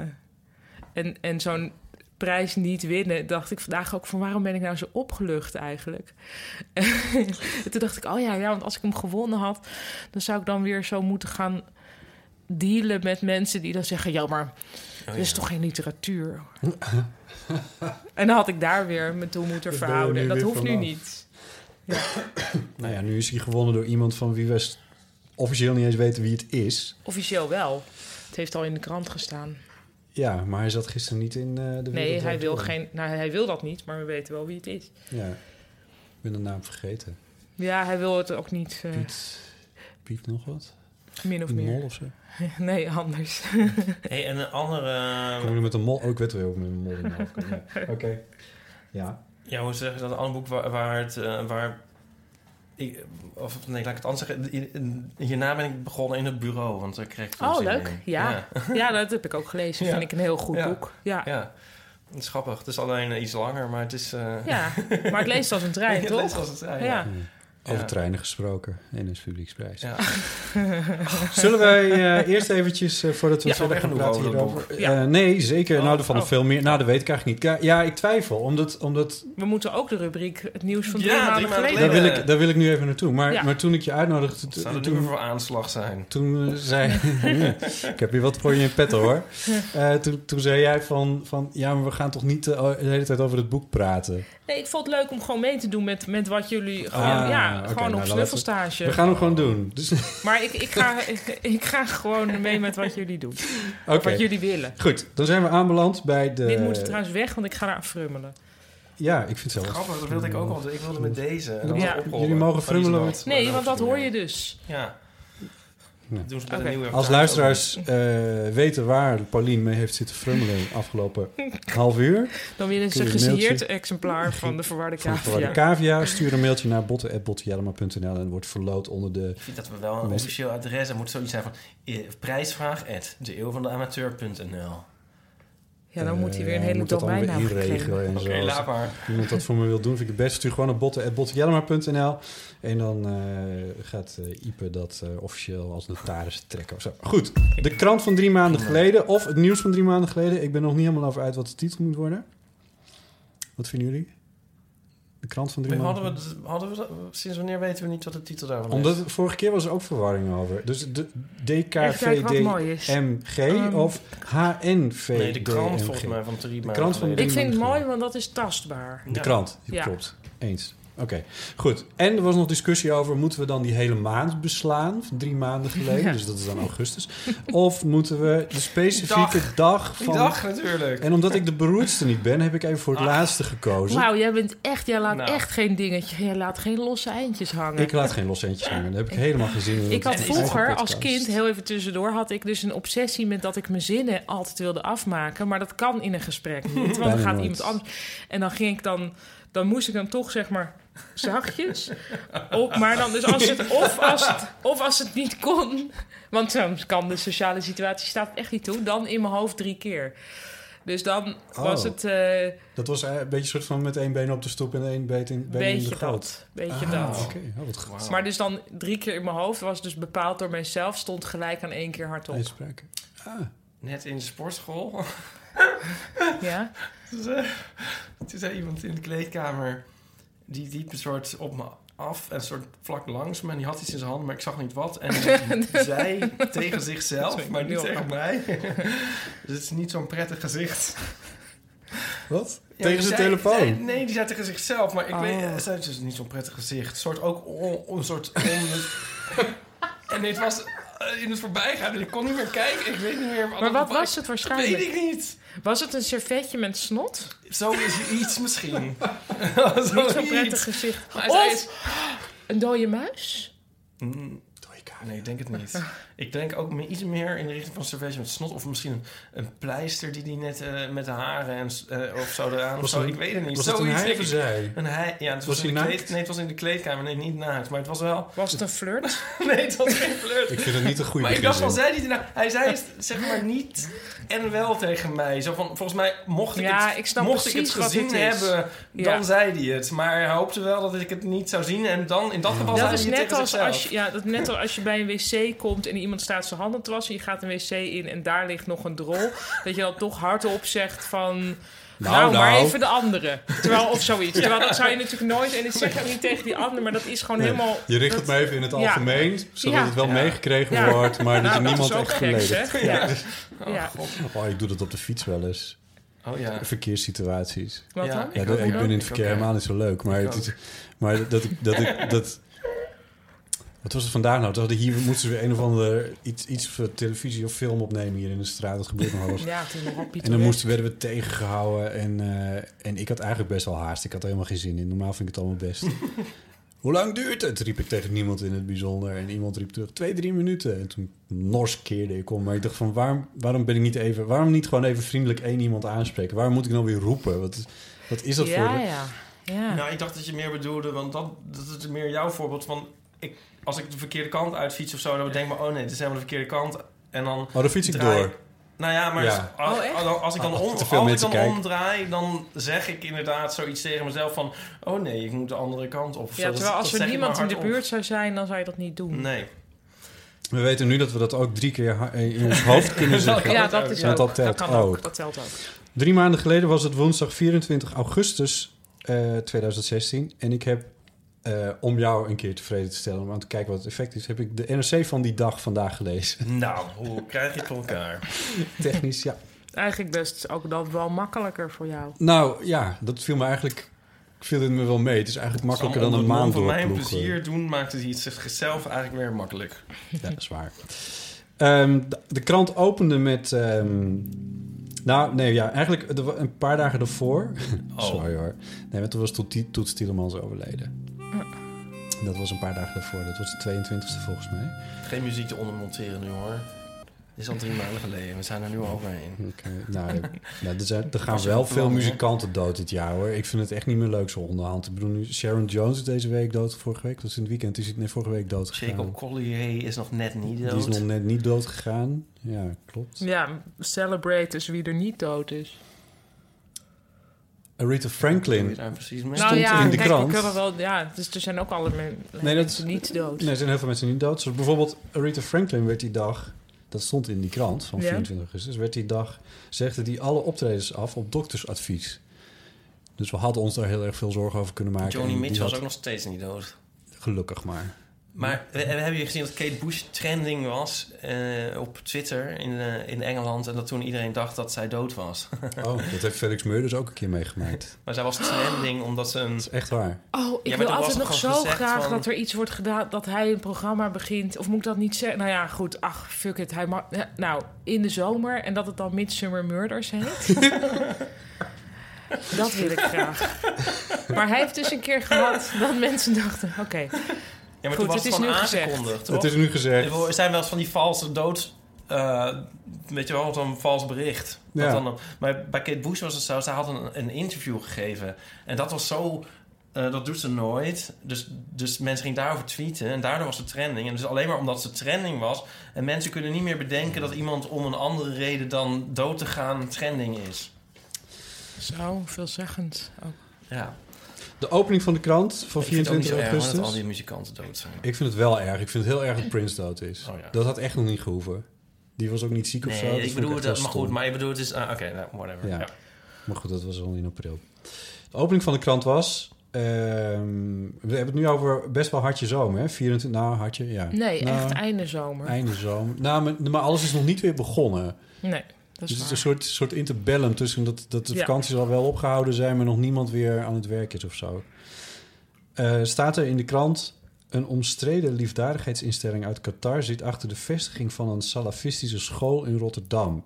en, en zo'n prijs niet winnen, dacht ik vandaag ook van waarom ben ik nou zo opgelucht eigenlijk? En *laughs* toen dacht ik, oh ja, ja, want als ik hem gewonnen had, dan zou ik dan weer zo moeten gaan dealen met mensen die dan zeggen, ja, maar Oh, dit is ja. toch geen literatuur? *laughs* en dan had ik daar weer me toe moeten verhouden. Dat hoeft nu niet. *coughs* Nou ja, nu is hij gewonnen door iemand van wie we officieel niet eens weten wie het is. Officieel wel. Het heeft al in de krant gestaan. Ja, maar hij zat gisteren niet in eh, de Nee, Wereld hij Draait wil, geen, nou, hij wil dat niet, maar we weten wel wie het is. Ja, ik ben de naam vergeten. Ja, hij wil het ook niet, eh, Piet, Piet nog wat? min of Piet Mol meer. of zo? *laughs* Nee, anders. *laughs* Hey, en een andere... Kom je met een mol? Oh, ik weet wel met een mol in de hoofd. Ja. *laughs* Oké. Ja. Ja, hoe zeg je dat? Een ander boek waar, waar het... eh, waar ik, of nee, laat ik het anders zeggen. Hierna ben ik begonnen in het bureau, want daar kreeg ik Oh, leuk. Ja. ja. *laughs* Ja, dat heb ik ook gelezen. Ja. Vind ik een heel goed Ja. boek. Ja. ja. Ja, het is grappig. Het is alleen eh, iets langer, maar het is... eh maar het leest als een trein, *laughs* het toch? leest als het trein, ja. Over Ja. treinen gesproken. NS Publieksprijs. Ja. *laughs* Zullen wij eh, eerst eventjes, eh, voordat we Ja, verder gaan genoeg praten hierover... Ja. Eh, nee, zeker. Oh, nou, er vallen oh. veel meer. Nou, dat weet ik eigenlijk niet. Ja, Ja, ik twijfel. Omdat, omdat We moeten ook de rubriek het nieuws van drie Ja, maanden drie maanden geleden. daar, wil ik, daar wil ik nu even naartoe. Maar, Ja. maar toen ik je uitnodigde... Zou er nu toen, voor aanslag zijn? toen zei... *laughs* ik heb hier wat voor je in petto, hoor. Eh, toen, toen zei jij van, van... Ja, maar we gaan toch niet de hele tijd over het boek praten? Nee, ik vond het leuk om gewoon mee te doen met, met wat jullie... Gewoon, Ah, ja, oké, gewoon nou, op snuffelstage. We gaan hem gewoon doen. Dus, Maar ik, ik, ga, ik, ik ga gewoon mee met wat jullie doen. *laughs* Of wat jullie willen. goed. Dan zijn we aanbeland bij de... Dit moet trouwens weg, want ik ga naar frummelen. Ja, ik vind het zelf... Grappig, dat wilde ik ook al. Ik wilde met deze. En dan Ja. Jullie mogen frummelen met- Nee, want dat hoor je dus. Ja. Doen ze Als luisteraars eh, weten waar Paulien mee heeft zitten frummelen afgelopen *laughs* half uur... Dan winnen ze Kun een je een mailtje- gesigneerd exemplaar van de verwarde van cavia. de cavia, stuur een mailtje naar botten.bottenjellema.nl en wordt verloot onder de... Ik vind dat we wel een officieel adres... Er moet zoiets zijn van... eh, prijsvraag at deeeuwvandeamateur.nl Ja, dan moet hij weer een Eh, hele moet dat allemaal domeinnaam weer inregelen geven. en Oké, zo. Als laat maar. iemand dat voor me wil doen, vind ik het best. Stuur gewoon naar botten.bottenjellema.nl en dan eh, gaat eh, Ipe dat eh, officieel als notaris trekken of zo. Goed, de krant van drie maanden geleden of het nieuws van drie maanden geleden. Ik ben nog niet helemaal over uit wat de titel moet worden. Wat vinden jullie? De krant van drie Maar Hadden we, hadden we, sinds wanneer weten we niet wat de titel daarvan Omdat is? vorige keer was er ook verwarring over. Dus de. DKVDMG Um, of HNVDMG? Nee, de krant volgens mij van drie maanden krant van geleden. Ik vind het mooi, want dat is tastbaar. De Ja. krant, Ja. klopt. Eens. Oké, goed. En er was nog discussie over... moeten we dan die hele maand beslaan? Van drie maanden geleden, Ja. dus dat is dan augustus. of moeten we de specifieke Dag. dag, Die van... dag natuurlijk. En omdat ik de beroerdste niet ben... heb ik even voor het Ah. laatste gekozen. Wauw, jij bent echt, jij laat Nou. echt geen dingetje. Jij laat geen losse eindjes hangen. Ik laat geen losse eentjes hangen. Daar heb ik helemaal geen zin in. Ik had vroeger als kind, heel even tussendoor, had ik dus een obsessie met dat ik mijn zinnen altijd wilde afmaken. Maar dat kan in een gesprek niet. *laughs* Want dan gaat nooit. iemand anders. En dan ging ik dan, dan moest ik dan toch zeg maar zachtjes op. Maar dan dus als het, of als het, of als het niet kon, want soms kan de sociale situatie staat echt niet toe, dan in mijn hoofd drie keer. Dus dan was Oh. het eh Dat was eh, een beetje een soort van met één been op de stoep en één been in, been in de goot. dat. Beetje Ah, dat. Oké, oh, wat. Maar dus dan drie keer in mijn hoofd was dus bepaald door mijzelf, stond gelijk aan één keer hardop. Uitspraken. Ah, Net in de sportschool. Ja? Toen *laughs* zei, toen zei iemand in de kleedkamer... die liep een soort op me af en een soort vlak langs me... en die had iets in zijn hand, maar ik zag niet wat. En *laughs* zei tegen zichzelf, maar niet tegen mij. *laughs* dus het is niet zo'n prettig gezicht. Wat? Ja, Tegen zijn zei- telefoon? zei- nee, die zei tegen zichzelf. Maar ik Oh. weet, het is dus niet zo'n prettig gezicht. Een soort ook on- een soort... on- *laughs* en dit was in het voorbijgaan. En ik kon niet meer kijken. Ik weet niet meer... Maar wat was het waarschijnlijk? Weet ik niet. Was het een servetje met snot? Zo is iets misschien. *laughs* Niet zo'n prettig gezicht. Maar een dode muis? Mm, Nee, ik denk het niet. *laughs* Ik denk ook iets meer in de richting van servetje met snot. Of misschien een, een pleister die die net eh, met de haren en, eh, of zo eraan. Of zo. het- ik weet het niet. Was het een Zoiets, denk een zij? Een hij, ja, het was, Was in hij de naakt? kleed, nee, het was in de kleedkamer. Nee, niet naakt. Maar het was wel... Was het een flirt? *laughs* Nee, het was geen flirt. Ik vind het niet een goede Maar ik dacht van, zei hij nou? Hij zei het, zeg maar niet en wel tegen mij. Zo van, volgens mij mocht ik Ja, het, ik snap mocht ik het gezien het hebben, dan Ja. zei hij het. Maar hij hoopte wel dat ik het niet zou zien. En dan, in dat geval Dat zei is hij het net tegen als, zichzelf. als je, ja, dat net als als je bij een wc komt en iemand staat zijn handen te wassen. Je gaat een wc in en daar ligt nog een drol. *laughs* Dat je dan toch hardop zegt van... Nou, Nou, maar nou. even de andere. Terwijl, of zoiets. Terwijl dat zou je natuurlijk nooit... En ik zeg het niet tegen die andere, maar dat is gewoon Nee, helemaal... je richt dat- het maar even in het Ja. algemeen, zodat Ja. het wel Ja. meegekregen Ja. wordt, maar dat Nou, je dat niemand is ook echt zeg. Ja. Oh. Oh, ik doe dat op de fiets wel eens. Oh ja. Verkeerssituaties. Wat Ja, dan? Ja, Ik dat- ook, ik ben in het verkeer ook, ja. helemaal niet zo leuk. Maar, Ik het ook. is, maar dat ik... Dat ik dat, *laughs* wat was het vandaag nou? Toen hadden hier moesten ze weer een of andere iets, iets voor televisie of film opnemen hier in de straat. Dat gebeurt nog wel eens. Ja, is nogal En dan moesten, werden we tegengehouden. En, eh, en ik had eigenlijk best wel haast. Ik had er helemaal geen zin in. Normaal vind ik het allemaal best. *laughs* Hoe lang duurt het? Riep ik tegen niemand in het bijzonder. En iemand riep terug, twee, drie minuten. En toen nors keerde ik om. Maar ik dacht van, waarom, waarom ben ik niet even... Waarom niet gewoon even vriendelijk één iemand aanspreken? Waarom moet ik nou weer roepen? Wat, wat is dat ja, voor... ja, ja. Nou, ik dacht dat je meer bedoelde, want dat, dat is meer jouw voorbeeld van... Ik, als ik de verkeerde kant uitfiets of zo, dan denk ik maar... Oh nee, dit is helemaal de verkeerde kant. En dan Oh, dan fiets ik draai door. Nou ja, maar Ja. als, Oh, als- als ik dan, Als om, als ik dan omdraai, dan zeg ik inderdaad zoiets tegen mezelf van... Oh nee, ik moet de andere kant op. Ja, terwijl als dat er niemand in de buurt zou zijn, dan zou je dat niet doen. Nee. We weten nu dat we dat ook drie keer in ons hoofd kunnen *laughs* zeggen. Ja, dat is ook. dat telt kan ook. ook. Dat telt ook. Drie maanden geleden was het woensdag 24 augustus eh, 2016. En ik heb, eh, om jou een keer tevreden te stellen... om aan te kijken wat het effect is... heb ik de NRC van die dag vandaag gelezen. *laughs* Nou, hoe krijg je het voor elkaar? Technisch, ja. Eigenlijk best ook dat wel makkelijker voor jou. Nou ja, dat viel me eigenlijk... Ik viel het me wel mee. Het is eigenlijk makkelijker dan een maand Voor mijn plezier doen maakt het iets zichzelf eigenlijk weer makkelijk. Ja, dat is waar. Ehm, de, de krant opende met... ehm, nou, nee, ja, eigenlijk een paar dagen daarvoor... *laughs* Oh. Sorry hoor. Nee, want toen was Toet, Toets Tielemans overleden. Dat was een paar dagen daarvoor. Dat was de 22e volgens mij. Geen muziek te ondermonteren nu hoor. Dit is al drie maanden geleden. We zijn er nu overheen. Oké, nou, *laughs* nou, er, zijn, er gaan wel veel muzikanten dood dit jaar hoor. Ik vind het echt niet meer leuk zo onderhand. Ik bedoel nu, Sharon Jones is deze week dood. Vorige week, dat is in het weekend. Die is nee, vorige week dood gegaan. Jacob Collier is nog net niet dood. Die is nog net niet dood gegaan. Ja, klopt. Ja, celebrate dus wie er niet dood is. Je Franklin. daar precies mee? nou Stond ja, in de kijk, krant. we wel, ja, dus er zijn ook alle men- Nee, dat mensen niet dood. Nee, er zijn heel veel mensen niet dood. Zoals bijvoorbeeld Aretha Franklin werd die dag... Dat stond in die krant van Ja. 24 augustus. Werd die dag, zegde die alle optredens af op doktersadvies. Dus we hadden ons daar heel erg veel zorgen over kunnen maken. Johnny Mitchell was ook nog steeds niet dood. Gelukkig maar. Maar eh, hebben jullie gezien dat Kate Bush trending was eh, op Twitter in, eh, in Engeland... en dat toen iedereen dacht dat zij dood was? *laughs* Oh, dat heeft Felix Meurders ook een keer meegemaakt. maar zij was trending omdat ze een... Dat is echt waar. Oh, ik Ja, wil altijd nog zo graag van- dat er iets wordt gedaan... dat hij een programma begint. Of moet ik dat niet zeggen? Nou ja, goed. Ach, fuck it. Hij mag, ja, nou, in de zomer. En dat het dan Midsummer Murders heet. *laughs* dat wil ik graag. Maar hij heeft dus een keer gehad dat mensen dachten... Oké, maar Goed, toen was het het, is gewoon nu gezegd. aangekondigd, toch? Het is nu gezegd. Er zijn wel eens van die valse dood... eh, weet je wel, zo'n vals bericht. Dat Ja. dan, maar bij Kate Bush was het zo, zij had een, een interview gegeven. En dat was zo... eh, dat doet ze nooit. Dus, dus mensen gingen daarover tweeten. En daardoor was het trending. En dus alleen maar omdat ze trending was. En mensen kunnen niet meer bedenken dat iemand om een andere reden dan dood te gaan trending is. zo veelzeggend ook. Ja. De opening van de krant van Ik vind het ook niet 24 zo erg hoor, dat al augustus. die muzikanten dood zijn. Ik vind het wel erg. Ik vind het heel erg dat Prince dood is. Oh ja. Dat had echt nog niet gehoven. Die was ook niet ziek of zo. Nee, Dat ik bedoel echt dat, maar goed, maar ik bedoel het is, ah, oké, nou, whatever. Ja. Ja. Maar goed, dat was al in april. De opening van de krant was... ehm, we hebben het nu over best wel hartje zomer, hè? 24, nou, hartje, ja. Nee, Nou, echt einde zomer. Einde zomer. Nou, maar, maar alles is nog niet weer begonnen. Nee. Dus het is een soort, soort interbellum tussen dat, dat de Ja. vakanties al wel opgehouden zijn, maar nog niemand weer aan het werk is of zo. Eh, staat er in de krant. Een omstreden liefdadigheidsinstelling uit Qatar zit achter de vestiging van een salafistische school in Rotterdam.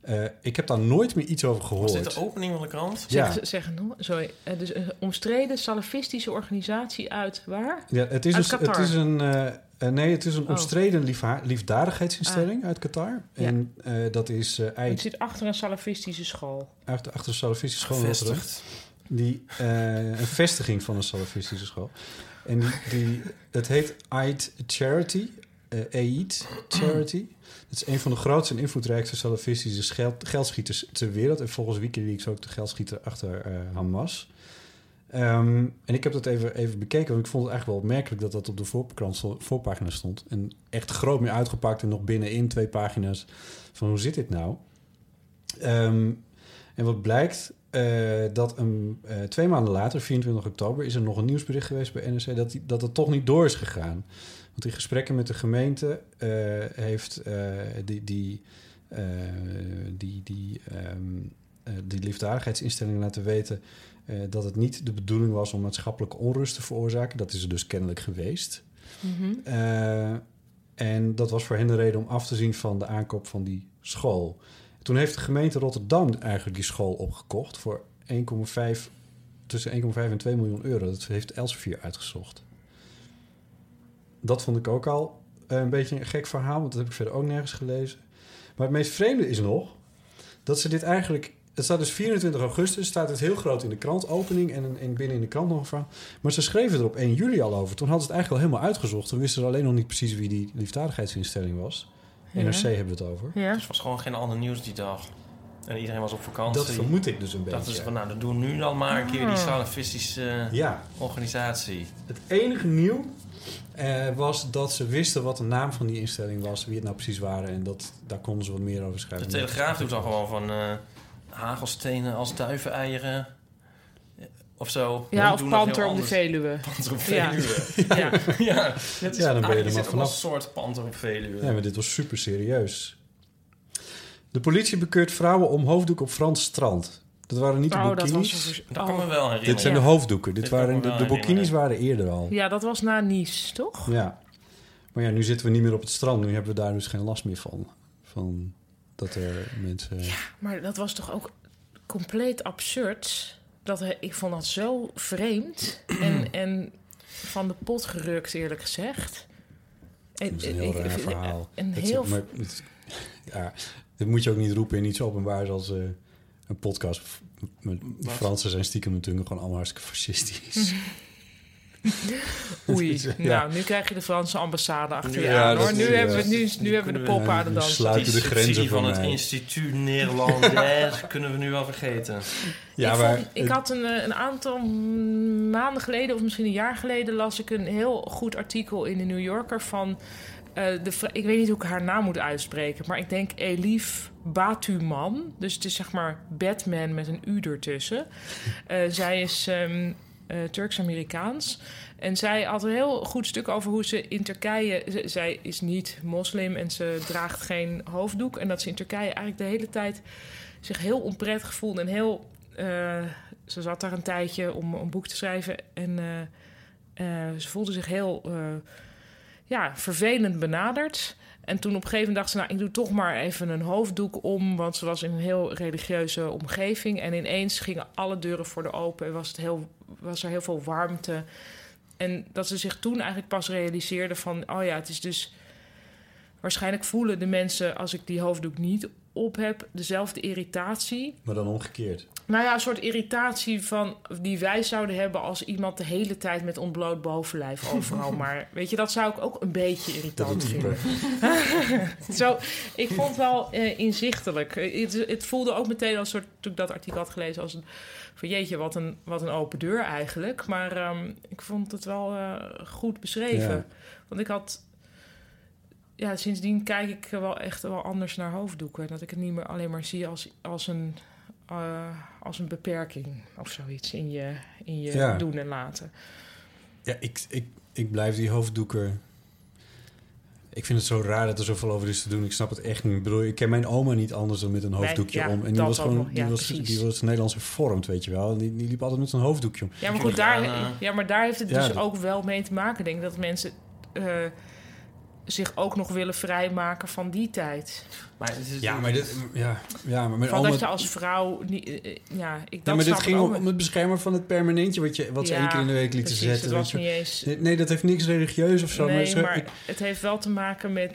Eh, ik heb daar nooit meer iets over gehoord. Was dit de opening van de krant? Ja. Zeg, sorry. Eh, dus een omstreden salafistische organisatie uit waar? Ja, het is, Uit Qatar? het is een, eh, eh, nee, het is een Oh. omstreden liefha- liefdadigheidsinstelling uit Qatar. Ja. En eh, dat is eh Het zit achter een salafistische school. achter, achter de salafistische school. Gevestigd. Die, eh, een vestiging van een salafistische school. En die, die, het heet Aid Charity. eh Aid Charity. Dat is een van de grootste en invloedrijkste salafistische schel- geldschieters ter wereld. En volgens Wikileaks ook de geldschieter achter eh, Hamas. Ehm, en ik heb dat even, even bekeken, want ik vond het eigenlijk wel opmerkelijk dat dat op de voorpagina stond. En echt groot meer uitgepakt en nog binnenin twee pagina's van hoe zit dit nou? Ehm, en wat blijkt, eh, dat een, eh, twee maanden later, 24 oktober, is er nog een nieuwsbericht geweest bij NRC dat, dat het toch niet door is gegaan. Want in gesprekken met de gemeente eh, heeft die, die, die, die, ehm, eh, die liefdadigheidsinstelling laten weten eh, dat het niet de bedoeling was om maatschappelijke onrust te veroorzaken. Dat is er dus kennelijk geweest. Eh, en dat was voor hen de reden om af te zien van de aankoop van die school. Toen heeft de gemeente Rotterdam eigenlijk die school opgekocht voor 1,5 tussen 1,5 en 2 miljoen euro. Dat heeft Elsevier uitgezocht. Dat vond ik ook al eh, een beetje een gek verhaal, want dat heb ik verder ook nergens gelezen. Maar het meest vreemde is nog dat ze dit eigenlijk. Het staat dus 24 augustus, staat het heel groot in de krant, opening en, en binnen in de krant nog een verhaal. Maar ze schreven er op 1 juli al over. Toen hadden ze het eigenlijk al helemaal uitgezocht. Toen wisten ze alleen nog niet precies wie die liefdadigheidsinstelling was. Ja. NRC hebben we het over. Ja. Dus er was gewoon geen ander nieuws die dag. En iedereen was op vakantie. Dat vermoed ik dus een Dachten beetje. ze van, nou, dan doen we nu dan maar een keer die Ah. salafistische Ja, organisatie. het enige nieuw eh, was dat ze wisten wat de naam van die instelling was, wie het nou precies waren. En dat, daar konden ze wat meer over De schrijven. Telegraaf doet dan gewoon van eh, hagelstenen als duiveneieren. eh, Of zo. Ja, of panter op de. Veluwe. Panter op Ja. Veluwe. Ja. *laughs* ja, het is, Ja, dan ben je er maar vanaf. een soort panter op Veluwe. Ja, maar dit was super serieus. De politie bekeurt vrouwen om hoofddoek op Frans strand. Dat waren niet de Oh, dat bikinis. was... Dat kan me wel herinneren. Dit zijn Ja. de hoofddoeken. Dit waren, de, de bikinis waren eerder al. Ja, dat was na Nice, toch? Ja. Maar ja, nu zitten we niet meer op het strand. Nu hebben we daar dus geen last meer van. Van dat er mensen... Maar dat was toch ook compleet absurd. Dat hij, ik vond dat zo vreemd *clears throat* en, en van de pot gerukt, eerlijk gezegd. En, Dat is een heel raar verhaal. Een Het- heel maar het- ja, dit moet je ook niet roepen in iets openbaars als eh, een podcast. Fransen zijn stiekem natuurlijk gewoon allemaal hartstikke fascistisch. *laughs* *laughs* Oei, Ja. nou, nu krijg je de Franse ambassade achter je Ja, aan, hoor. is- Nu ja. hebben we, nu, nu hebben we de kunnen we- pop aan de dans. sluiten Die de grenzen van het instituut Nederlandaise *laughs* kunnen we nu wel vergeten. Ja, ik, maar vond- ik had een, eh, een aantal maanden geleden, of misschien een jaar geleden, las ik een heel goed artikel in de New Yorker van. eh, de, ik weet niet hoe ik haar naam moet uitspreken, maar ik denk Elif Batuman. Dus het is zeg maar Batman met een U ertussen. Eh, zij is ehm, eh, Turks-Amerikaans. En zij had een heel goed stuk over hoe ze in Turkije. zij is niet moslim en ze draagt geen hoofddoek. En dat ze in Turkije eigenlijk de hele tijd zich heel onprettig voelde en heel. eh, ze zat daar een tijdje om een boek te schrijven en eh, ze voelde zich heel ja, vervelend benaderd. En toen op een gegeven moment dacht ze, nou, ik doe toch maar even een hoofddoek om, want ze was in een heel religieuze omgeving. En ineens gingen alle deuren voor de open en was, het heel, was er heel veel warmte. En dat ze zich toen eigenlijk pas realiseerde van, oh ja, het is dus... Waarschijnlijk voelen de mensen, als ik die hoofddoek niet op heb, dezelfde irritatie. Maar dan omgekeerd. Nou ja, een soort irritatie van die wij zouden hebben als iemand de hele tijd met ontbloot bovenlijf *laughs* overal. maar weet je, dat zou ik ook een beetje irritant vinden. *laughs* Zo, ik vond het wel eh, inzichtelijk. Eh, Het, het voelde ook meteen als soort, toen ik dat artikel had gelezen, als een van jeetje, wat een, wat een open deur eigenlijk. Maar ehm, ik vond het wel eh, goed beschreven. Ja. Want ik had. Ja, sindsdien kijk ik wel echt wel anders naar hoofddoeken. Dat ik het niet meer alleen maar zie als, als, een, eh, als een beperking of zoiets in je, in je Ja. doen en laten. Ja, ik, ik, ik blijf die hoofddoeken... Ik vind het zo raar dat er zoveel over is te doen. Ik snap het echt niet. Ik bedoel, ik ken mijn oma niet anders dan met een hoofddoekje ja, om. En die was gewoon, nog. die, Ja, was, precies. die was Nederlands hervormd, weet je wel. En Die, die liep altijd met zo'n hoofddoekje om. Ja, maar goed, daar, ja, maar daar heeft het Ja, dus dat- ook wel mee te maken. Ik denk dat mensen eh, zich ook nog willen vrijmaken van die tijd. Maar het is Ja, maar dit, ja, ja, maar mijn Van oma... dat je als vrouw niet... eh, eh, ja, ik ja, dat maar dit ging om, om het beschermen van het permanentje wat, je, wat ze Ja, één keer in de week lieten precies, zetten. Het was niet eens... Nee, Nee, dat heeft niks religieus of zo. nee, maar ik- het heeft wel te maken met...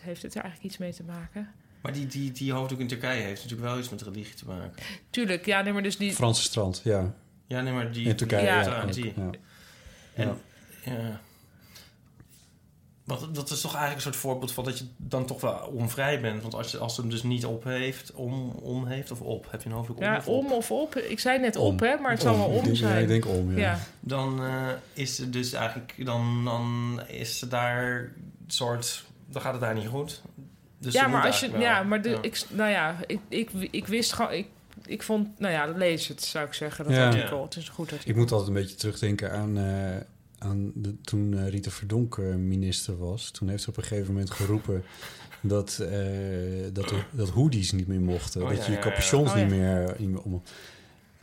Heeft het er eigenlijk iets mee te maken? Maar die, die, die hoofddoek in Turkije heeft natuurlijk wel iets met religie te maken. Tuurlijk, ja, nee, maar dus die... Franse strand, ja. Ja, nee, maar die... In Turkije, Ja. ja. En, ja. Want dat is toch eigenlijk een soort voorbeeld van dat je dan toch wel onvrij bent. Want als, je, als ze hem dus niet op heeft, om, om heeft of op, heb je een hoofddoek om Ja, of op, om of op. Ik zei net Om. op, hè, maar het zal wel Ik om denk- Ja, zijn. ik denk om, ja. ja. dan eh, is het dus eigenlijk, dan, dan is het daar een soort, dan gaat het daar niet goed. Dus ja, ze maar als je, ja, maar de, Ja. Ik, nou ja, ik, ik, ik wist gewoon, ik, ik vond, nou ja, lees het zou ik zeggen, dat Ja. artikel. Het is een goed artikel. Ik moet altijd een beetje terugdenken aan, eh, aan de, toen eh, Rita Verdonk eh, minister was. Toen heeft ze op een gegeven moment geroepen dat, eh, dat, de- dat hoodies niet meer mochten. Oh, dat ja, je ja, ja. capuchons Oh, niet, meer, niet meer om...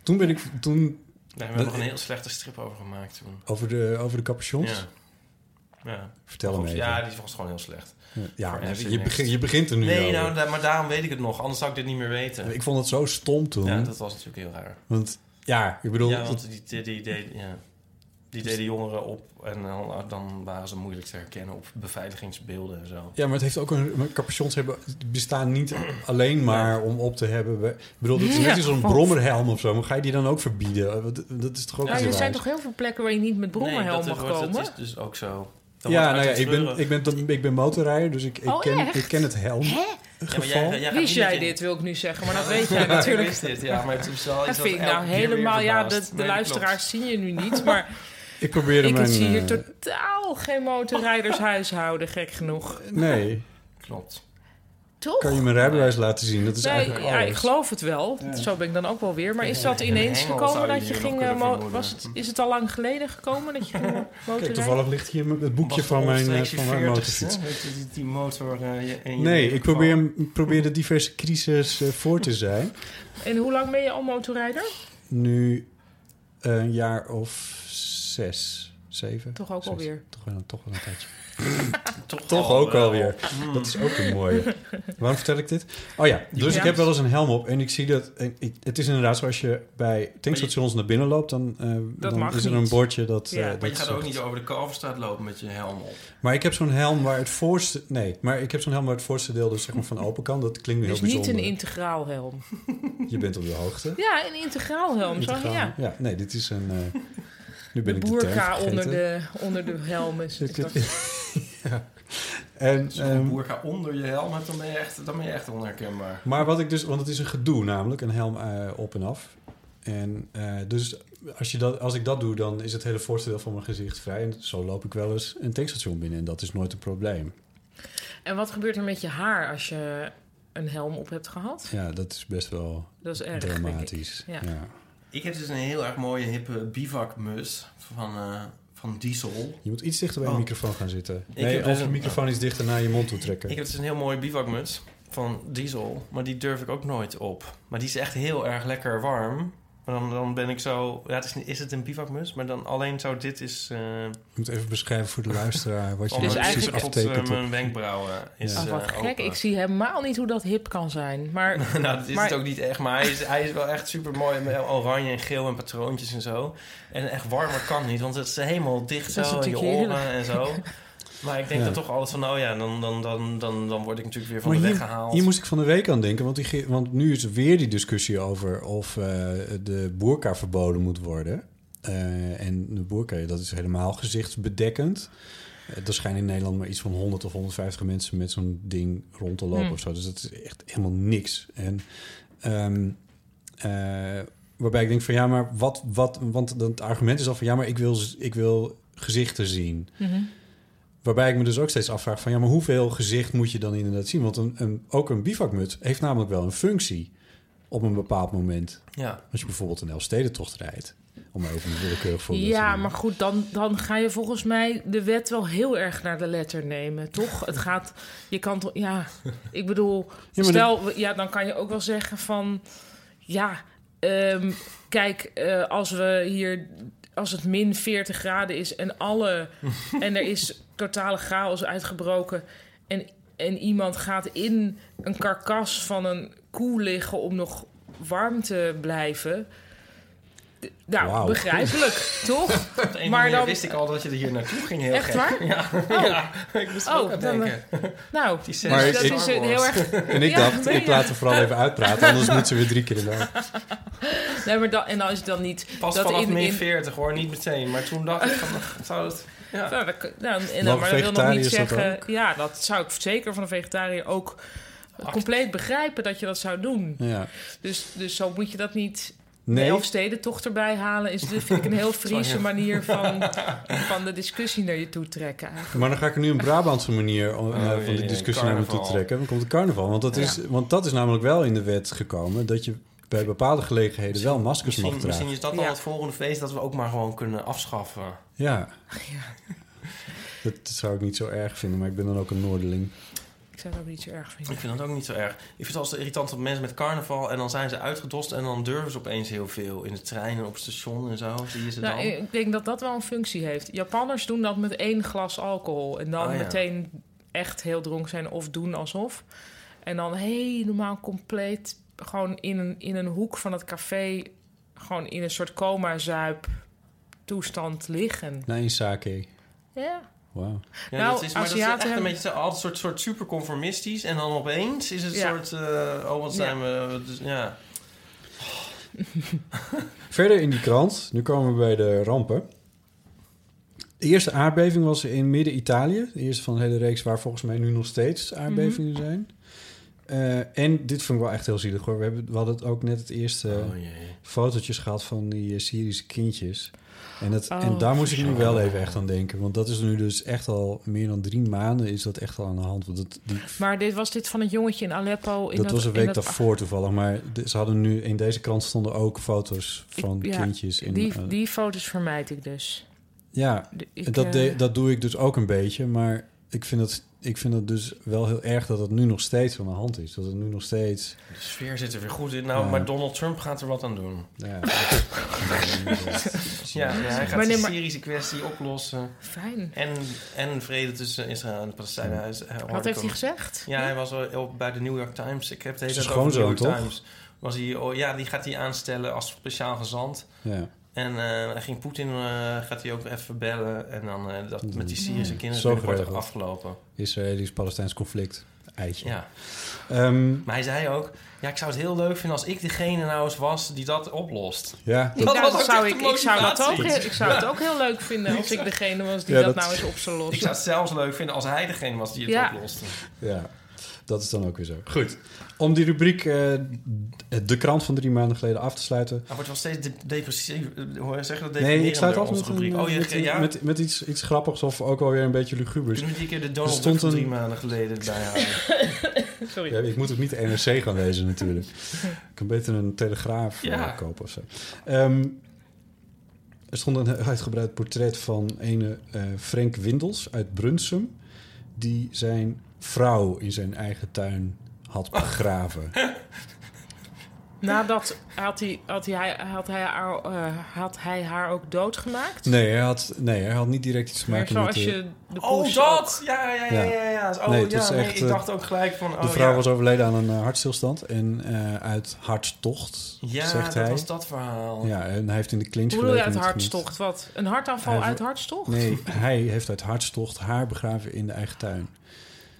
Toen ben ik... Toen Daar hebben we nog een heel slechte strip over gemaakt toen. over de, over de capuchons... Ja. Ja. Vertel hem even. Ja, die was gewoon heel slecht. Ja, je, je begint er nu Nee, over. nou, maar daarom weet ik het nog. Anders zou ik dit niet meer weten. Ik vond het zo stom toen. Ja, dat was natuurlijk heel raar. Want ja, ik bedoel... Ja, dat- want die, die, ja. Die deden jongeren op en dan, dan waren ze moeilijk te herkennen op beveiligingsbeelden en zo. Ja, maar het heeft ook een. Capuchons hebben, bestaan niet alleen maar om op te hebben. Ik bedoel, dat is net Ja. als zo'n brommerhelm of zo. Maar ga je die dan ook verbieden? Dat is toch ook Ja, er zijn toch heel veel plekken waar je niet met brommerhelm Nee, mag wordt- komen? Dat is dus ook zo. Dan Ja, nou ja, ik het ben, ik ben, ik ben motorrijder, dus ik, ik, Oh, ken, ik ken het helm. Ja, maar geval. jij, jij Wist jij dit, wil ik nu zeggen. Maar dat weet jij *laughs* Ja, natuurlijk. ik wist dit, ja, maar het is wel Dat vind ik nou helemaal... Ja, de, de luisteraars zien je nu niet. Maar *laughs* Ik probeerde ik mijn... zie hier eh, totaal geen motorrijdershuishouden, gek genoeg. nee, *laughs* klopt. Toch? kan je mijn rijbewijs laten zien? Dat is Nee, eigenlijk ja, alles. ik geloof het wel. Zo ben ik dan ook wel weer. Maar is dat Een ineens gekomen dat je ging... eh, was het, is het al lang geleden gekomen dat je ging Kijk, motorrijden? toevallig ligt hier het boekje van mijn, eh, van mijn motorfiets. Die, motor Nee, ik probeer, ik probeer de diverse crisis eh, voor te zijn. En hoe lang ben je al motorrijder? Nu een jaar of zes, zeven. Toch ook zes. alweer. Toch wel, toch wel een tijdje. *laughs* Toch, Toch al ook wel. alweer. Dat is ook een mooie. Waarom vertel ik dit? Oh ja, dus Ja. ik heb wel eens een helm op en ik zie dat... en ik- het is inderdaad zo als je bij tankstations naar binnen loopt... dan, eh, dan is er een niet. bordje dat... Ja. eh, Maar Maar je dat gaat ook niet over de Kalverstraat lopen met je helm op. Maar ik heb zo'n helm waar het voorste... Nee, maar ik heb zo'n helm waar het voorste deel dus zeg maar van open kan. Dat klinkt nu Dus heel niet bijzonder. een integraal helm. Je bent op de hoogte. Ja, een integraal helm. Zo, ja. ja, nee, dit is een... eh, nu ben De ik de term boerka onder de, onder de helm is, is dat. *laughs* En, Als je een ehm, boerka onder je helm hebt, dan ben je echt, dan ben je echt onherkenbaar. Maar wat ik dus, want het is een gedoe namelijk, een helm eh, op en af. En eh, dus als, je dat, als ik dat doe, dan is het hele voorste deel van mijn gezicht vrij. En zo loop ik wel eens een tankstation binnen en dat is nooit een probleem. En wat gebeurt er met je haar als je een helm op hebt gehad? Ja, dat is best wel Dat is erg, denk ik. dramatisch. Ja. Ja. Ik heb dus een heel erg mooie hippe bivakmus van, eh, van Diesel. Je moet iets dichter bij Oh. je microfoon gaan zitten. Ik nee, of dus je een- microfoon iets dichter naar je mond toe trekken. Ik heb dus een heel mooie bivakmuts van Diesel, maar die durf ik ook nooit op. Maar die is echt heel erg lekker warm. Dan, dan ben ik zo... Ja, het is, niet- is het een bivakmus? Maar dan alleen zo dit is... eh Je moet even beschrijven voor de luisteraar wat je Dus nou precies tot, eh, aftekent. op- mijn wenkbrauwen is Ja. Oh, wat eh, gek. open. Ik zie helemaal niet hoe dat hip kan zijn. Maar *laughs* nou, dat is Maar- het ook niet echt. Maar hij is, hij is wel echt super mooi. Met oranje en geel en patroontjes en zo. En echt warmer kan niet, want het is helemaal dicht Dat is zo in je oren en zo. *laughs* Maar ik denk Ja. dan toch altijd van, oh ja, dan, dan, dan, dan, dan word ik natuurlijk weer van Maar de hier, weg gehaald. hier moest ik van de week aan denken, want, die, want nu is er weer die discussie over of eh, de boerka verboden moet worden. Eh, en de boerka, dat is helemaal gezichtsbedekkend. Eh, er schijnen in Nederland maar iets van 100 of 150 mensen met zo'n ding rond te lopen Hmm. of zo. Dus dat is echt helemaal niks. En ehm, eh, waarbij ik denk van ja, maar wat, wat, want het argument is al van ja, maar ik wil, ik wil gezichten zien. Mhm. Waarbij ik me dus ook steeds afvraag van... ja, maar hoeveel gezicht moet je dan inderdaad zien? Want een, een, ook een bivakmut heeft namelijk wel een functie. op een bepaald moment. Ja. Als je bijvoorbeeld een Elfstedentocht rijdt, om even een willekeurig voorbeeld te Ja, maar goed, dan, dan ga je volgens mij de wet wel heel erg naar de letter nemen, toch? Het gaat, je kan toch, ja, ik bedoel, Ja, stel, ja, dan kan je ook wel zeggen van, ja, ehm, kijk, eh, als we hier, als het min 40 graden is en alle, *laughs* en er is totale chaos uitgebroken en, en iemand gaat in een karkas van een koe liggen om nog warm te blijven. Nou, begrijpelijk, *laughs* toch? Op Maar dan- wist ik al dat je er hier naartoe ging. Heel Echt gek. waar? *laughs* Ja, ja. ik moest Oh, ook dan, denken. Nou, Die Maar dat ik- is een heel erg. *laughs* En ik Ja, dacht, nee, ik ja. laat er vooral even uitpraten, anders moet ze weer drie keer in de Nee, maar dan, en dan is het dan niet. Pas dat vanaf in, min in, 40 hoor, niet meteen. Maar toen dacht ik van, zou het... Ja. Nou, dat, nou, en dan, maar dat wil nog niet vegetariërs dat zeggen. Ja, dat zou ik zeker van een vegetariër ook compleet begrijpen dat je dat zou doen. Ja. Dus, dus zo moet je dat niet. Nee. De Elfstedentocht erbij halen is vind ik een heel *laughs* Friese manier van, *laughs* van de discussie naar je toe trekken. Eigenlijk. Maar dan ga ik er nu een Brabantse manier eh, Oh, van de discussie naar me toe trekken. Dan komt de carnaval. Want dat, is, want dat is namelijk wel in de wet gekomen... dat je bij bepaalde gelegenheden wel maskers mag dragen. misschien is dat al Ja. het volgende feest dat we ook maar gewoon kunnen afschaffen. Ja. Dat zou ik niet zo erg vinden, maar ik ben dan ook een Noorderling. Ik zou het ook niet zo erg vinden. Ik vind dat ook niet zo erg. Ik vind het altijd irritant dat mensen met carnaval... en dan zijn ze uitgedost en dan durven ze opeens heel veel. In de trein en op het station en zo. Zie je ze Nou, dan? ik denk dat dat wel een functie heeft. Japanners doen dat met één glas alcohol. En dan Oh, ja. meteen echt heel dronken zijn of doen alsof. En dan helemaal compleet gewoon in een, in een hoek van het café... gewoon in een soort coma-zuip toestand liggen. Na een sake. Ja. Wauw. Ja, Nou, dat is, maar dat is Aziaten echt een beetje zo- altijd een soort, soort super conformistisch. En dan opeens is het een Ja. soort... eh, oh, wat zijn we... Dus, ja. *laughs* Verder in die krant, nu komen we bij de rampen. De eerste aardbeving was in midden-Italië. De eerste van de hele reeks waar volgens mij nu nog steeds aardbevingen Mhm. zijn. Eh, en dit vond ik wel echt heel zielig hoor. We, hebben, we hadden het ook net het eerste Oh fotootjes gehad van die eh, Syrische kindjes. En, dat, Oh, en daar moest ik nu wel even echt aan denken. Want dat is nu dus echt al meer dan drie maanden is dat echt al aan de hand. Want dat, die, Maar dit was dit van het jongetje in Aleppo. In dat was een week dat- daarvoor toevallig. Maar ze hadden nu in deze krant stonden ook foto's Ik- van ja, kindjes. In, Die, eh, die foto's vermijd ik dus. ja, ik, dat, eh, de- dat doe ik dus ook een beetje. Maar ik vind, het, ik vind het dus wel heel erg dat het nu nog steeds aan de hand is. Dat het nu nog steeds... De sfeer zit er weer goed in. Nou, Ja. maar Donald Trump gaat er wat aan doen. Ja, *laughs* Ja, ja hij gaat Maar nee, de maar- Syrische kwestie oplossen. Fijn. En, en vrede tussen Israël en de Palestijnen. Hij is- hij Wat heeft hij gezegd? Ja, hij was al op- bij de New York Times. Ik heb het hele tijd over de New York toch? Times. Was hij, oh, ja, die gaat hij aanstellen als speciaal gezant. ja. En eh, hij ging Poetin eh, gaat hij ook even bellen. En dan eh, dat met die Syrische kinderen ook geregeld. afgelopen. Israëlisch-Palestijns conflict. Eitje. Ja. Ehm, Maar hij zei ook... Ja, ik zou het heel leuk vinden als ik degene nou eens was die dat oplost. ja, Dat zou ik, ik, zou dat ook, ik zou het ook heel leuk vinden als ik *laughs* degene was die Ja, dat, dat- nou eens op zou Ik lossen. zou het zelfs leuk vinden als hij degene was die het Ja. oploste. Ja, dat is dan ook weer zo. Goed. Om die rubriek eh, de krant van drie maanden geleden af te sluiten. Hij wordt wel steeds de depressief. eh, Hoor je zeggen dat Nee, ik sluit af onze met, een, rubriek. Oh, je, met, ja? met, met iets, iets grappigs of ook wel weer een beetje lugubers. Kunnen we die keer de Donald stond van een- drie maanden geleden *laughs* halen? Sorry. Ja, ik moet ook niet de NRC gaan lezen natuurlijk. Ik kan beter een telegraaf Ja. eh, kopen of zo. Ehm, er stond een uitgebreid portret van ene eh Frank Windels uit Brunsum... die zijn vrouw in zijn eigen tuin had begraven. *laughs* Nadat had hij, had hij, had hij, haar, eh, had hij haar ook doodgemaakt? Nee, hij had, nee, hij had niet direct iets te Maar maken met... je de Oh, dat! ook- Ja, ja, ja, Ja. ja. ja. Oh, Nee, het ja, was nee, echt, ik eh, dacht ook gelijk van... Oh, De vrouw ja. was overleden aan een eh, hartstilstand en eh, uit hartstocht, Ja, zegt dat hij. was dat verhaal. Ja, en hij heeft in de clinch Hoe bedoel je uit gelegen hartstocht? Wat? Een hartaanval Hij- uit hartstocht? Nee, hij heeft uit hartstocht haar begraven in de eigen tuin.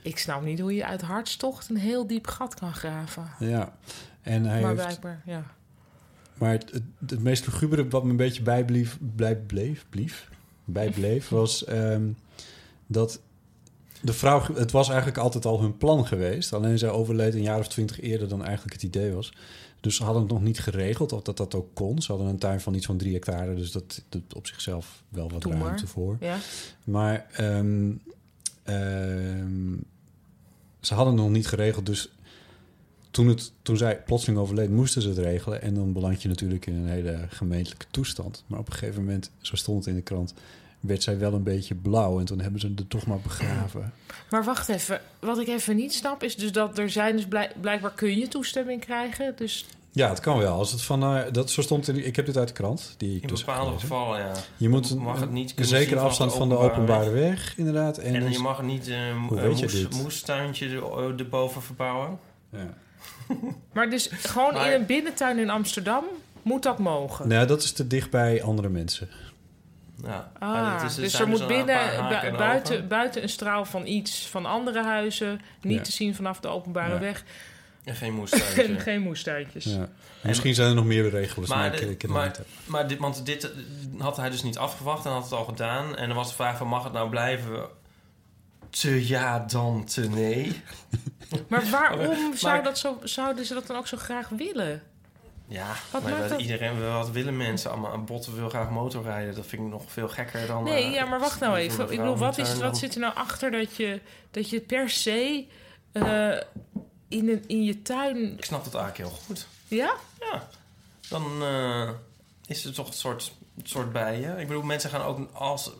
Ik snap niet hoe je uit hartstocht een heel diep gat kan graven. Ja, en hij maar heeft... blijkbaar, ja. Maar het, het, het meest lugubere wat me een beetje bijblief, blij, bleef, blief, bijbleef, *laughs* was ehm, dat de vrouw... Het was eigenlijk altijd al hun plan geweest. Alleen zij overleed een jaar of twintig eerder dan eigenlijk het idee was. Dus ze hadden het nog niet geregeld of dat dat ook kon. Ze hadden een tuin van iets van drie hectare, dus dat, dat op zichzelf wel wat Doe maar. ruimte voor. ja. Maar ehm, ze hadden nog niet geregeld, dus toen, het, toen zij plotseling overleed, moesten ze het regelen. En dan beland je natuurlijk in een hele gemeentelijke toestand. Maar op een gegeven moment, zo stond het in de krant, werd zij wel een beetje blauw. En toen hebben ze er toch maar begraven. Maar wacht even. Wat ik even niet snap is dus dat er zijn dus blijk- blijkbaar kun je toestemming krijgen. Dus Ja, het kan wel. Als het van, eh, dat, zo stond in, ik heb dit uit de krant. Die ik In dus bepaalde gelezen. gevallen, ja. Je moet een, mag het niet een zekere afstand van de openbare weg, inderdaad. En, En, dus- je mag niet een Hoe uh, moes, dit? moestuintje er- erboven verbouwen. ja. *laughs* Maar dus gewoon Maar- in een binnentuin in Amsterdam moet dat mogen. Nou, dat is te dicht bij andere mensen. Ja. Ah, Ja, is- dus er moet een paar binnen, bu- buiten, buiten een straal van iets van andere huizen, niet Ja. te zien vanaf de openbare Ja. weg, En geen *laughs* en moestuintje. geen moestuintjes. Ja. Misschien zijn er nog meer regels, maar, Maar, ik, de- ik ken maar, het niet. maar dit, want dit eh, had hij dus niet afgewacht en had het al gedaan. En dan was de vraag van, mag het nou blijven? Te ja, dan te nee. *laughs* Maar waarom *laughs* zou Maar- dat zo, zouden ze dat dan ook zo graag willen? Ja, Wat maar maakt dat dat- iedereen, wat willen mensen allemaal? Een botte wil graag motorrijden. Dat vind ik nog veel gekker dan... Nee, eh, ja, maar wacht nou even. Ik bedoel, wat, is, wat zit er nou achter dat je, dat je per se eh, in, een, in je tuin... Ik snap dat eigenlijk heel goed. Ja? Ja, dan eh, is het toch een soort, soort bijen. Ik bedoel, mensen gaan ook als...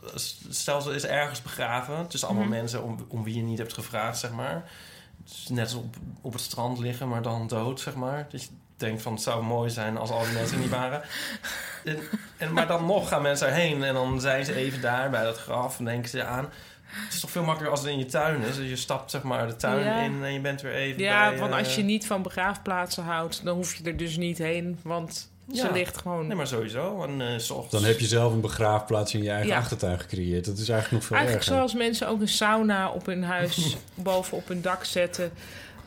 Stel, ze is ergens begraven. Het is allemaal Mhm. mensen om, om wie je niet hebt gevraagd, zeg maar. Dus net als op, op het strand liggen, maar dan dood, zeg maar. Dat je denkt van, het zou mooi zijn als al die mensen niet waren. En, en, maar dan nog gaan mensen erheen en dan zijn ze even daar bij dat graf en denken ze aan... Het is toch veel makkelijker als het in je tuin is. Dus je stapt zeg maar de tuin Ja. in en je bent weer even Ja, bij, want eh, als je niet van begraafplaatsen houdt, dan hoef je er dus niet heen, want ze Ja. ligt gewoon... Nee, maar sowieso. En, eh, 's ochtends- Dan heb je zelf een begraafplaats in je eigen Ja. achtertuin gecreëerd. Dat is eigenlijk nog veel Eigenlijk erger. zoals mensen ook een sauna op hun huis *laughs* boven op hun dak zetten,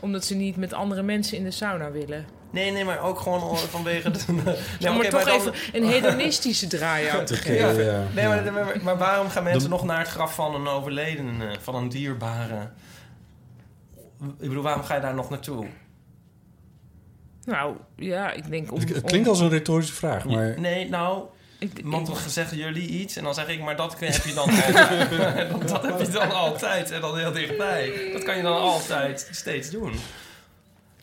omdat ze niet met andere mensen in de sauna willen. Nee, nee, maar ook gewoon vanwege de... *laughs* Nee, Om er toch maar dan- even een hedonistische draai aan *laughs* te geven. ja, Nee, ja. maar, maar, maar waarom gaan mensen nog naar het graf van een overledene, van een dierbare? Ik bedoel, waarom ga je daar nog naartoe? Nou, ja, ik denk om... Het, klinkt als een retorische vraag, maar... Nee, nou, want dan zeggen jullie iets en dan zeg ik, maar dat heb je dan altijd. *laughs* dat, dat heb je dan altijd en dan heel dichtbij. Dat kan je dan altijd steeds doen.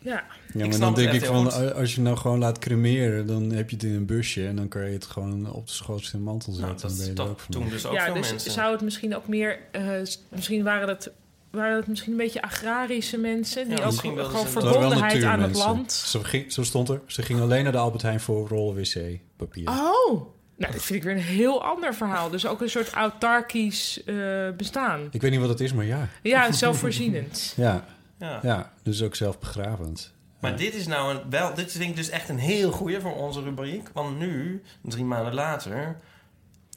ja, Ja, maar dan denk ik van, goed. als je nou gewoon laat cremeren... dan heb je het in een busje en dan kan je het gewoon op de schootste mantel zetten. Nou, dan ben je dat, er ook dat van. doen dus ook ja veel dus mensen. zou het misschien ook meer... eh, misschien waren het, waren het misschien een beetje agrarische mensen... die Ja, ook gewoon ze- verbondenheid aan het land... Zo, ging, zo stond er. Ze ging alleen naar de Albert Heijn voor rollen wc-papier. Oh, nou, dit vind ik weer een heel ander verhaal. Dus ook een soort autarkisch eh, bestaan. Ik weet niet wat het is, maar ja. Ja, zelfvoorzienend. *laughs* Ja, Ja. ja dus ook zelfbegravend. Maar Ja. dit is nou een, wel, dit vind ik dus echt een heel goeie voor onze rubriek. Want nu, drie maanden later,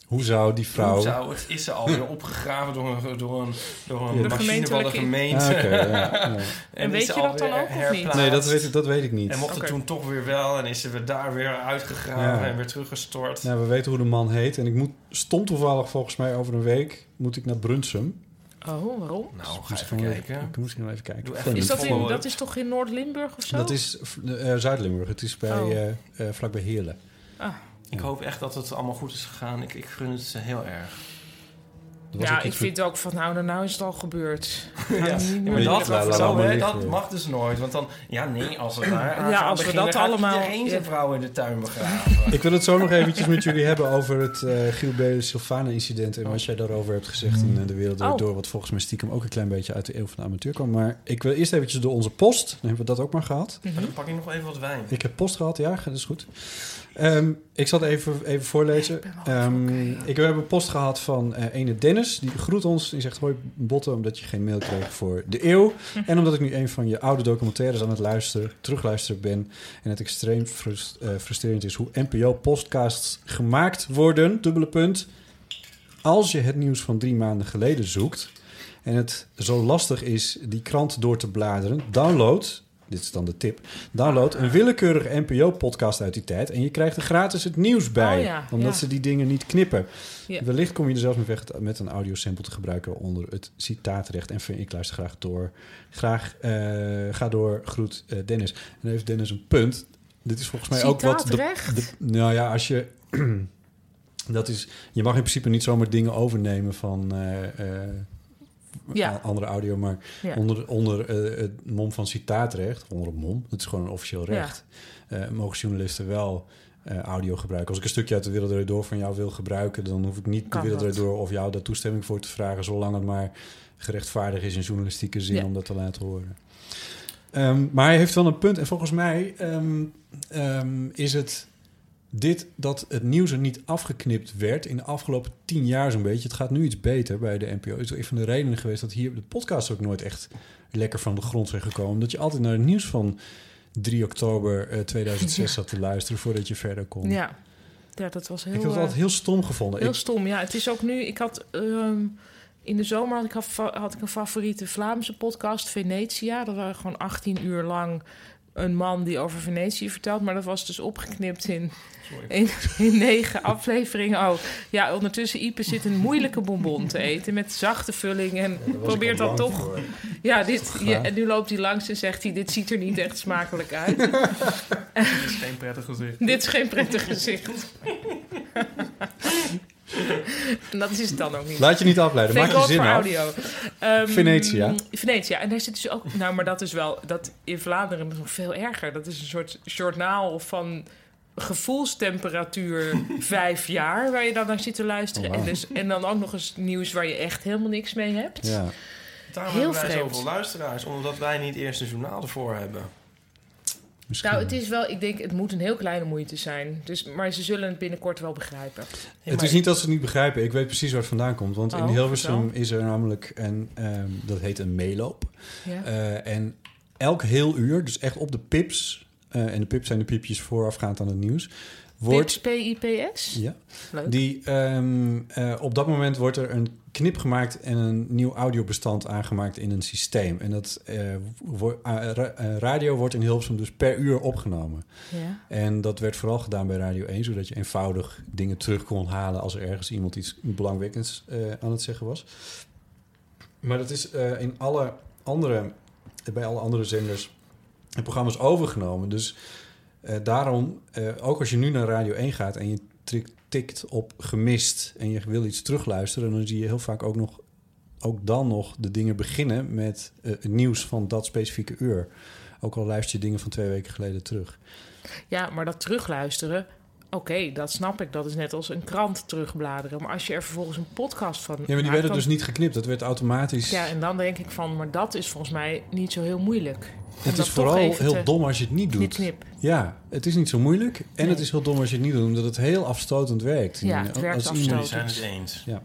Hoe zou die vrouw... hoe zou het, is ze alweer opgegraven door een, door een, door een De machine van de gemeentelijke- gemeente. Ah, oké, ja, ja. *laughs* En weet je dat dan alweer ook of niet? herplaatst. Nee, dat weet, ik, dat weet ik niet. En mocht het toen toch weer wel en is ze weer daar weer uitgegraven Ja. en weer teruggestort. Nou, we weten hoe de man heet. En ik moet, stond toevallig volgens mij over een week... moet ik naar Brunsum. Oh, waarom? Nou, ga Misschien even wel kijken. Ik moet misschien wel even kijken. Even. Is dat, in, dat is toch in Noord-Limburg of zo? Dat is eh, Zuid-Limburg. Het is bij, Oh. eh, eh, vlakbij Heerlen. Ah, Ik hoop echt dat het allemaal goed is gegaan. Ik, ik gun het ze heel erg. Was ja, ik vind ook van nou, nou is het al gebeurd. *laughs* Ja, maar dat, zo, hè, mag dus nooit. Want dan, ja, nee, als we *clears throat* daar Ja, als we dat allemaal- iedereen zijn vrouw in de tuin begraven. *laughs* Ik wil het zo nog eventjes met jullie hebben over het uh, Gilbert Silvana-incident... en wat jij daarover hebt gezegd in eh, De Wereld Oh. Door... wat volgens mij stiekem ook een klein beetje uit de eeuw van de amateur kwam. Maar ik wil eerst eventjes door onze post. Dan hebben we dat ook maar gehad. Dan pak ik nog even wat wijn. Ik heb post gehad, ja, dat is goed. Ehm, ik zal het even, even voorlezen. Ehm, Ik heb een post gehad van eh ene Dennis. Die groet ons. Die zegt, hoi Botten, omdat je geen mail kreeg voor de eeuw. *laughs* En omdat ik nu een van je oude documentaires aan het luisteren, terugluisteren ben. En het extreem frust- eh, frustrerend is hoe NPO-podcasts gemaakt worden. Dubbele punt. Als je het nieuws van drie maanden geleden zoekt... en het zo lastig is die krant door te bladeren... download dit is dan de tip. Download een willekeurige NPO-podcast uit die tijd... en je krijgt er gratis het nieuws bij. Oh ja, omdat ja. ze die dingen niet knippen. Ja. Wellicht kom je er zelfs mee weg met een audiosample te gebruiken... onder het citaatrecht. En ik luister graag door. Graag eh, ga door, groet eh, Dennis. En dan heeft Dennis een punt. Dit is volgens mij ook wat... De, nou ja, als je... *clears throat* dat is, je mag in principe niet zomaar dingen overnemen van... eh, Ja. andere audio, maar Ja. onder, onder eh, het mom van citaatrecht, onder het mom, het is gewoon een officieel recht, eh, mogen journalisten wel eh, audio gebruiken. Als ik een stukje uit de Wereld Door van jou wil gebruiken, dan hoef ik niet de Wereld. Door of jou daar toestemming voor te vragen, zolang het maar gerechtvaardigd is in journalistieke zin om dat te laten horen. Ehm, maar hij heeft wel een punt. En volgens mij ehm, ehm, is het dit dat het nieuws er niet afgeknipt werd in de afgelopen tien jaar zo'n beetje. Het gaat nu iets beter bij de NPO. Is een van de redenen geweest dat hier de podcast ook nooit echt lekker van de grond zijn gekomen. Dat je altijd naar het nieuws van 3 oktober eh, 2006 zat te luisteren voordat je verder kon. Ja. ja, dat was heel... Ik heb het eh, altijd heel stom gevonden. Heel Ik- stom, ja. Het is ook nu... Ik had... ehm, in de zomer had ik, had ik een favoriete Vlaamse podcast, Venetia. Dat waren gewoon 18 uur lang een man die over Venetië vertelt. Maar dat was dus opgeknipt in, in, in negen afleveringen. Oh, ja, ondertussen Ipe zit een moeilijke bonbon te eten met zachte vulling. En probeert dan toch... Ja, dit, ja, en nu loopt hij langs en zegt hij... dit ziet er niet echt smakelijk uit. Dat is geen prettig gezicht. dit is geen prettig gezicht. *laughs* *laughs* en dat is het dan ook niet. Laat je niet afleiden. Maak je zin voor af. audio. Ehm, Venetia. Venetia. En daar zit dus ook... Nou, maar dat is wel... Dat in Vlaanderen is nog veel erger. Dat is een soort journaal van gevoelstemperatuur *laughs* vijf jaar... waar je dan naar zit te luisteren. Oh, en, dus, en dan ook nog eens nieuws waar je echt helemaal niks mee hebt. Ja. Daarom Heel hebben wij vreemd. zoveel luisteraars, omdat wij niet eerst een journaal ervoor hebben. Misschien. Nou, het is wel... Ik denk, het moet een heel kleine moeite zijn. Dus, maar ze zullen het binnenkort wel begrijpen. Het is niet dat ze het niet begrijpen. Ik weet precies waar het vandaan komt. Want in Oh, Hilversum vertel. is er namelijk een... ehm, dat heet een meeloop. Ja. Eh, en elk heel uur, dus echt op de pips... eh, en de pips zijn de piepjes voorafgaand aan het nieuws... wordt... Pips? Ja, Leuk. die, ehm, eh, op dat moment wordt er een knip gemaakt en een nieuw audiobestand aangemaakt in een systeem. En dat eh, wo- eh, ra- radio wordt in Hilversum dus per uur opgenomen. Ja. En dat werd vooral gedaan bij Radio 1, zodat je eenvoudig dingen terug kon halen als er ergens iemand iets belangwekkends aan het zeggen was. Maar dat is in alle andere, bij alle andere zenders en programma's overgenomen. Dus eh, daarom, eh, ook als je nu naar Radio 1 gaat en je tikt op gemist en je wil iets terugluisteren, dan zie je heel vaak ook nog, ook dan nog de dingen beginnen met eh, nieuws van dat specifieke uur. Ook al luister je dingen van twee weken geleden terug. Ja, maar dat terugluisteren, oké, dat snap ik. Dat is net als een krant terugbladeren. Maar als je er vervolgens een podcast van Ja, maar die maakt, werden dan- dus niet geknipt. Dat werd automatisch. Ja, en dan denk ik van, maar dat is volgens mij niet zo heel moeilijk. Het is vooral heel te- dom als je het niet doet. Niet knip. Ja, het is niet zo moeilijk. En Nee. het is heel dom als je het niet doet, omdat het heel afstotend werkt. Ja, het werkt als iemand- We zijn het eens. Ja,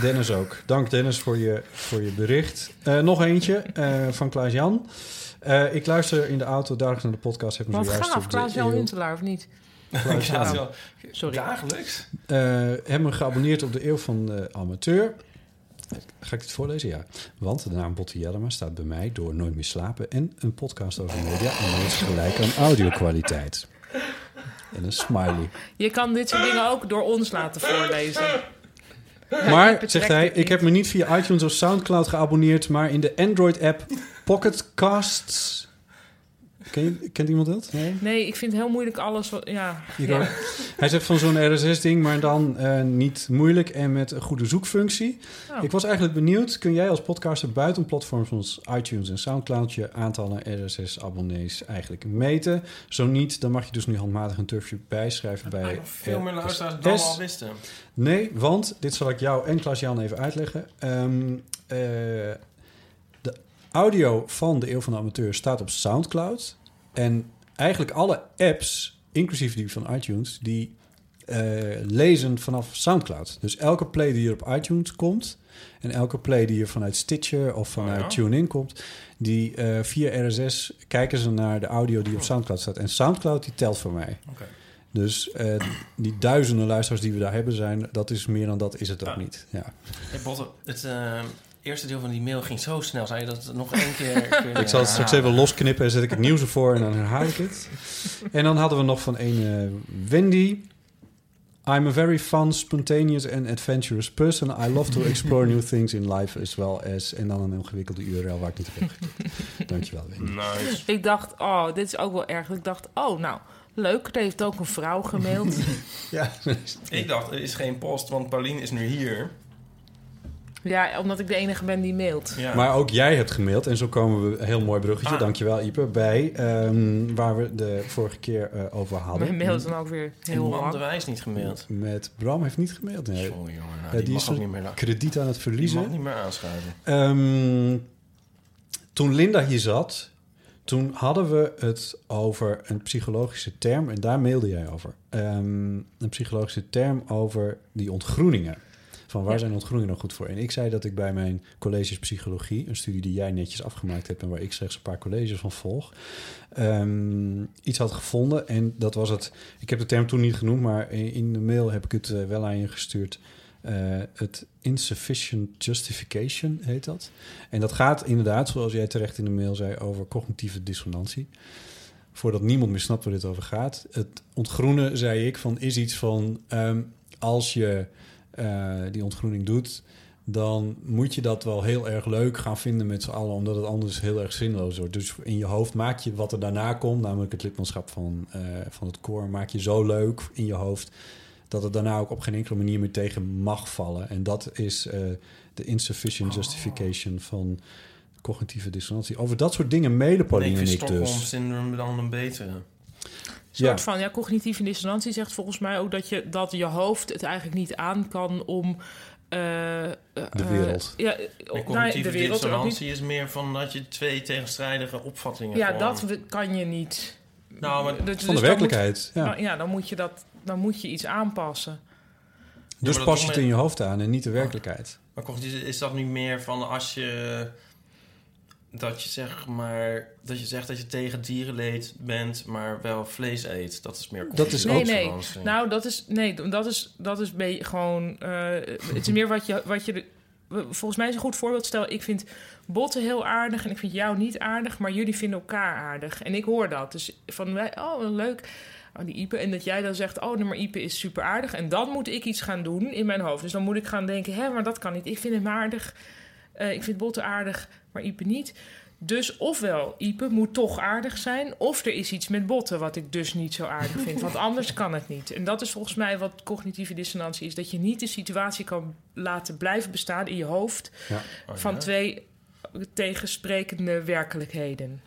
Dennis ook. Dank Dennis voor je, voor je bericht. Eh, nog eentje eh, van Klaas-Jan. Eh, ik luister in de auto dagelijks naar de podcast. Heb me Wat gaaf, Klaas-Jan Huntelaar, of niet? Ja. Sorry. Dagelijks? Eh, heb me geabonneerd op de Eeuw van de Amateur. Ga ik het voorlezen? Ja. Want de naam Botte Jellema staat bij mij door Nooit meer slapen... en een podcast over media en dat is gelijk aan audiokwaliteit. En een smiley. Je kan dit soort dingen ook door ons laten voorlezen. *laughs* Maar, zegt hij, ik heb me niet via iTunes of Soundcloud geabonneerd... maar in de Android-app Pocket Casts. Ken je, kent iemand dat? Nee? Nee, ik vind heel moeilijk alles wat... Ja. Hij zegt van zo'n RSS-ding, maar dan eh, niet moeilijk en met een goede zoekfunctie. Oh. Ik was eigenlijk benieuwd, kun jij als podcaster buiten platforms zoals iTunes en Soundcloud je aantallen RSS-abonnees eigenlijk meten? Zo niet, dan mag je dus nu handmatig een turfje bijschrijven bij... Eigenlijk veel meer luisteraars dan al wisten. Nee, want dit zal ik jou en Klaas-Jan even uitleggen. Ehm, eh, de audio van de Eeuw van de Amateur staat op Soundcloud. En eigenlijk alle apps, inclusief die van iTunes, die eh, lezen vanaf Soundcloud. Dus elke play die hier op iTunes komt... en elke play die hier vanuit Stitcher of vanuit ja. TuneIn komt... die eh, via RSS kijken ze naar de audio die op Soundcloud staat. En Soundcloud die telt voor mij. Oké. Dus eh, die duizenden luisteraars die we daar hebben zijn, dat is meer dan dat is het ook Ja. niet. Ja. Hey, Botte, het eerste deel van die mail ging zo snel. Zou je dat nog één keer *laughs* kunnen Ik zal het straks even losknippen en zet ik het nieuws ervoor en dan herhaal ik het. En dan hadden we nog van een eh, Wendy. I'm a very fun, spontaneous and adventurous person. I love to explore new things in life as well as... En dan een ingewikkelde URL waar ik niet op heb geklikt. Dankjewel, Wendy. Nice. Ik dacht, oh, dit is ook wel erg. Ik dacht, oh, nou, leuk. Er heeft ook een vrouw gemaild. *laughs* Ja, Ik dacht, er is geen post, want Paulien is nu hier. Ja, omdat ik de enige ben die mailt. Ja. Maar ook jij hebt gemaild. En zo komen we, een heel mooi bruggetje, Ah. dankjewel Ipe, bij ehm, waar we de vorige keer eh, over hadden. Mijn mail is dan ook weer heel en Bram de lang. Wijs niet gemaild. Met Bram heeft niet gemaild. Nee. Sorry, jongen. Nou, Ja, die, die mag is niet meer, krediet aan het die verliezen. mag niet meer aanschuiven. Ehm, toen Linda hier zat, toen hadden we het over een psychologische term. En daar mailde jij over. Ehm, een psychologische term over die ontgroeningen. Van waar Ja. zijn ontgroeningen nou goed voor? En ik zei dat ik bij mijn colleges psychologie, een studie die jij netjes afgemaakt hebt en waar ik slechts een paar colleges van volg, ehm, iets had gevonden. En dat was het. Ik heb de term toen niet genoemd, maar in in de mail heb ik het eh, wel aan je gestuurd. Eh, het insufficient justification heet dat. En dat gaat inderdaad, zoals jij terecht in de mail zei, over cognitieve dissonantie. Voordat niemand meer snapt waar dit over gaat. Het ontgroenen, zei ik, van is iets van ehm, als je eh, die ontgroening doet, dan moet je dat wel heel erg leuk gaan vinden met z'n allen, omdat het anders heel erg zinloos wordt. Dus in je hoofd maak je wat er daarna komt, namelijk het lidmaatschap van, eh, van het koor, maak je zo leuk in je hoofd dat het daarna ook op geen enkele manier meer tegen mag vallen. En dat is eh, de insufficient justification van cognitieve dissonantie. Over dat soort dingen mailen Pauline en ik Stockholm dus. syndroom dan een betere. Soort Ja. van ja, cognitieve dissonantie zegt volgens mij ook dat je, dat je hoofd het eigenlijk niet aan kan om. eh, eh, De wereld. ja, Maar cognitieve de wereld ook niet. dissonantie is meer van dat je twee tegenstrijdige opvattingen Ja, gewoon- dat kan je niet. Nou, maar, Dat- dus Van de dan werkelijkheid. Moet, Ja. nou, ja, dan moet je dat, dan moet je iets aanpassen. Dus maar pas je toch het in je hoofd aan en niet de werkelijkheid. maar cognitief is dat nu meer van als je... Dat je, zeg maar, dat je zegt dat je tegen dierenleed bent, maar wel vlees eet. Dat is meer Dat is Nee, ook nee. Nou, dat is, nee, dat is, dat is be- gewoon. eh, het is meer wat je, wat je. Volgens mij is een goed voorbeeld. Stel, ik vind Botten heel aardig en ik vind jou niet aardig, maar jullie vinden elkaar aardig. En ik hoor dat. Dus van wij, oh, leuk. Oh, die Ipe. En dat jij dan zegt, oh, nee, maar Ipe is super aardig. En dan moet ik iets gaan doen in mijn hoofd. Dus dan moet ik gaan denken, hè, maar dat kan niet. Ik vind hem aardig. Eh, ik vind Botten aardig, maar Ipe niet. Dus ofwel, Ipe moet toch aardig zijn... of er is iets met botten wat ik dus niet zo aardig vind. Want *laughs* anders kan het niet. En dat is volgens mij wat cognitieve dissonantie is. Dat je niet de situatie kan laten blijven bestaan in je hoofd... Oh, van ja? twee tegensprekende werkelijkheden.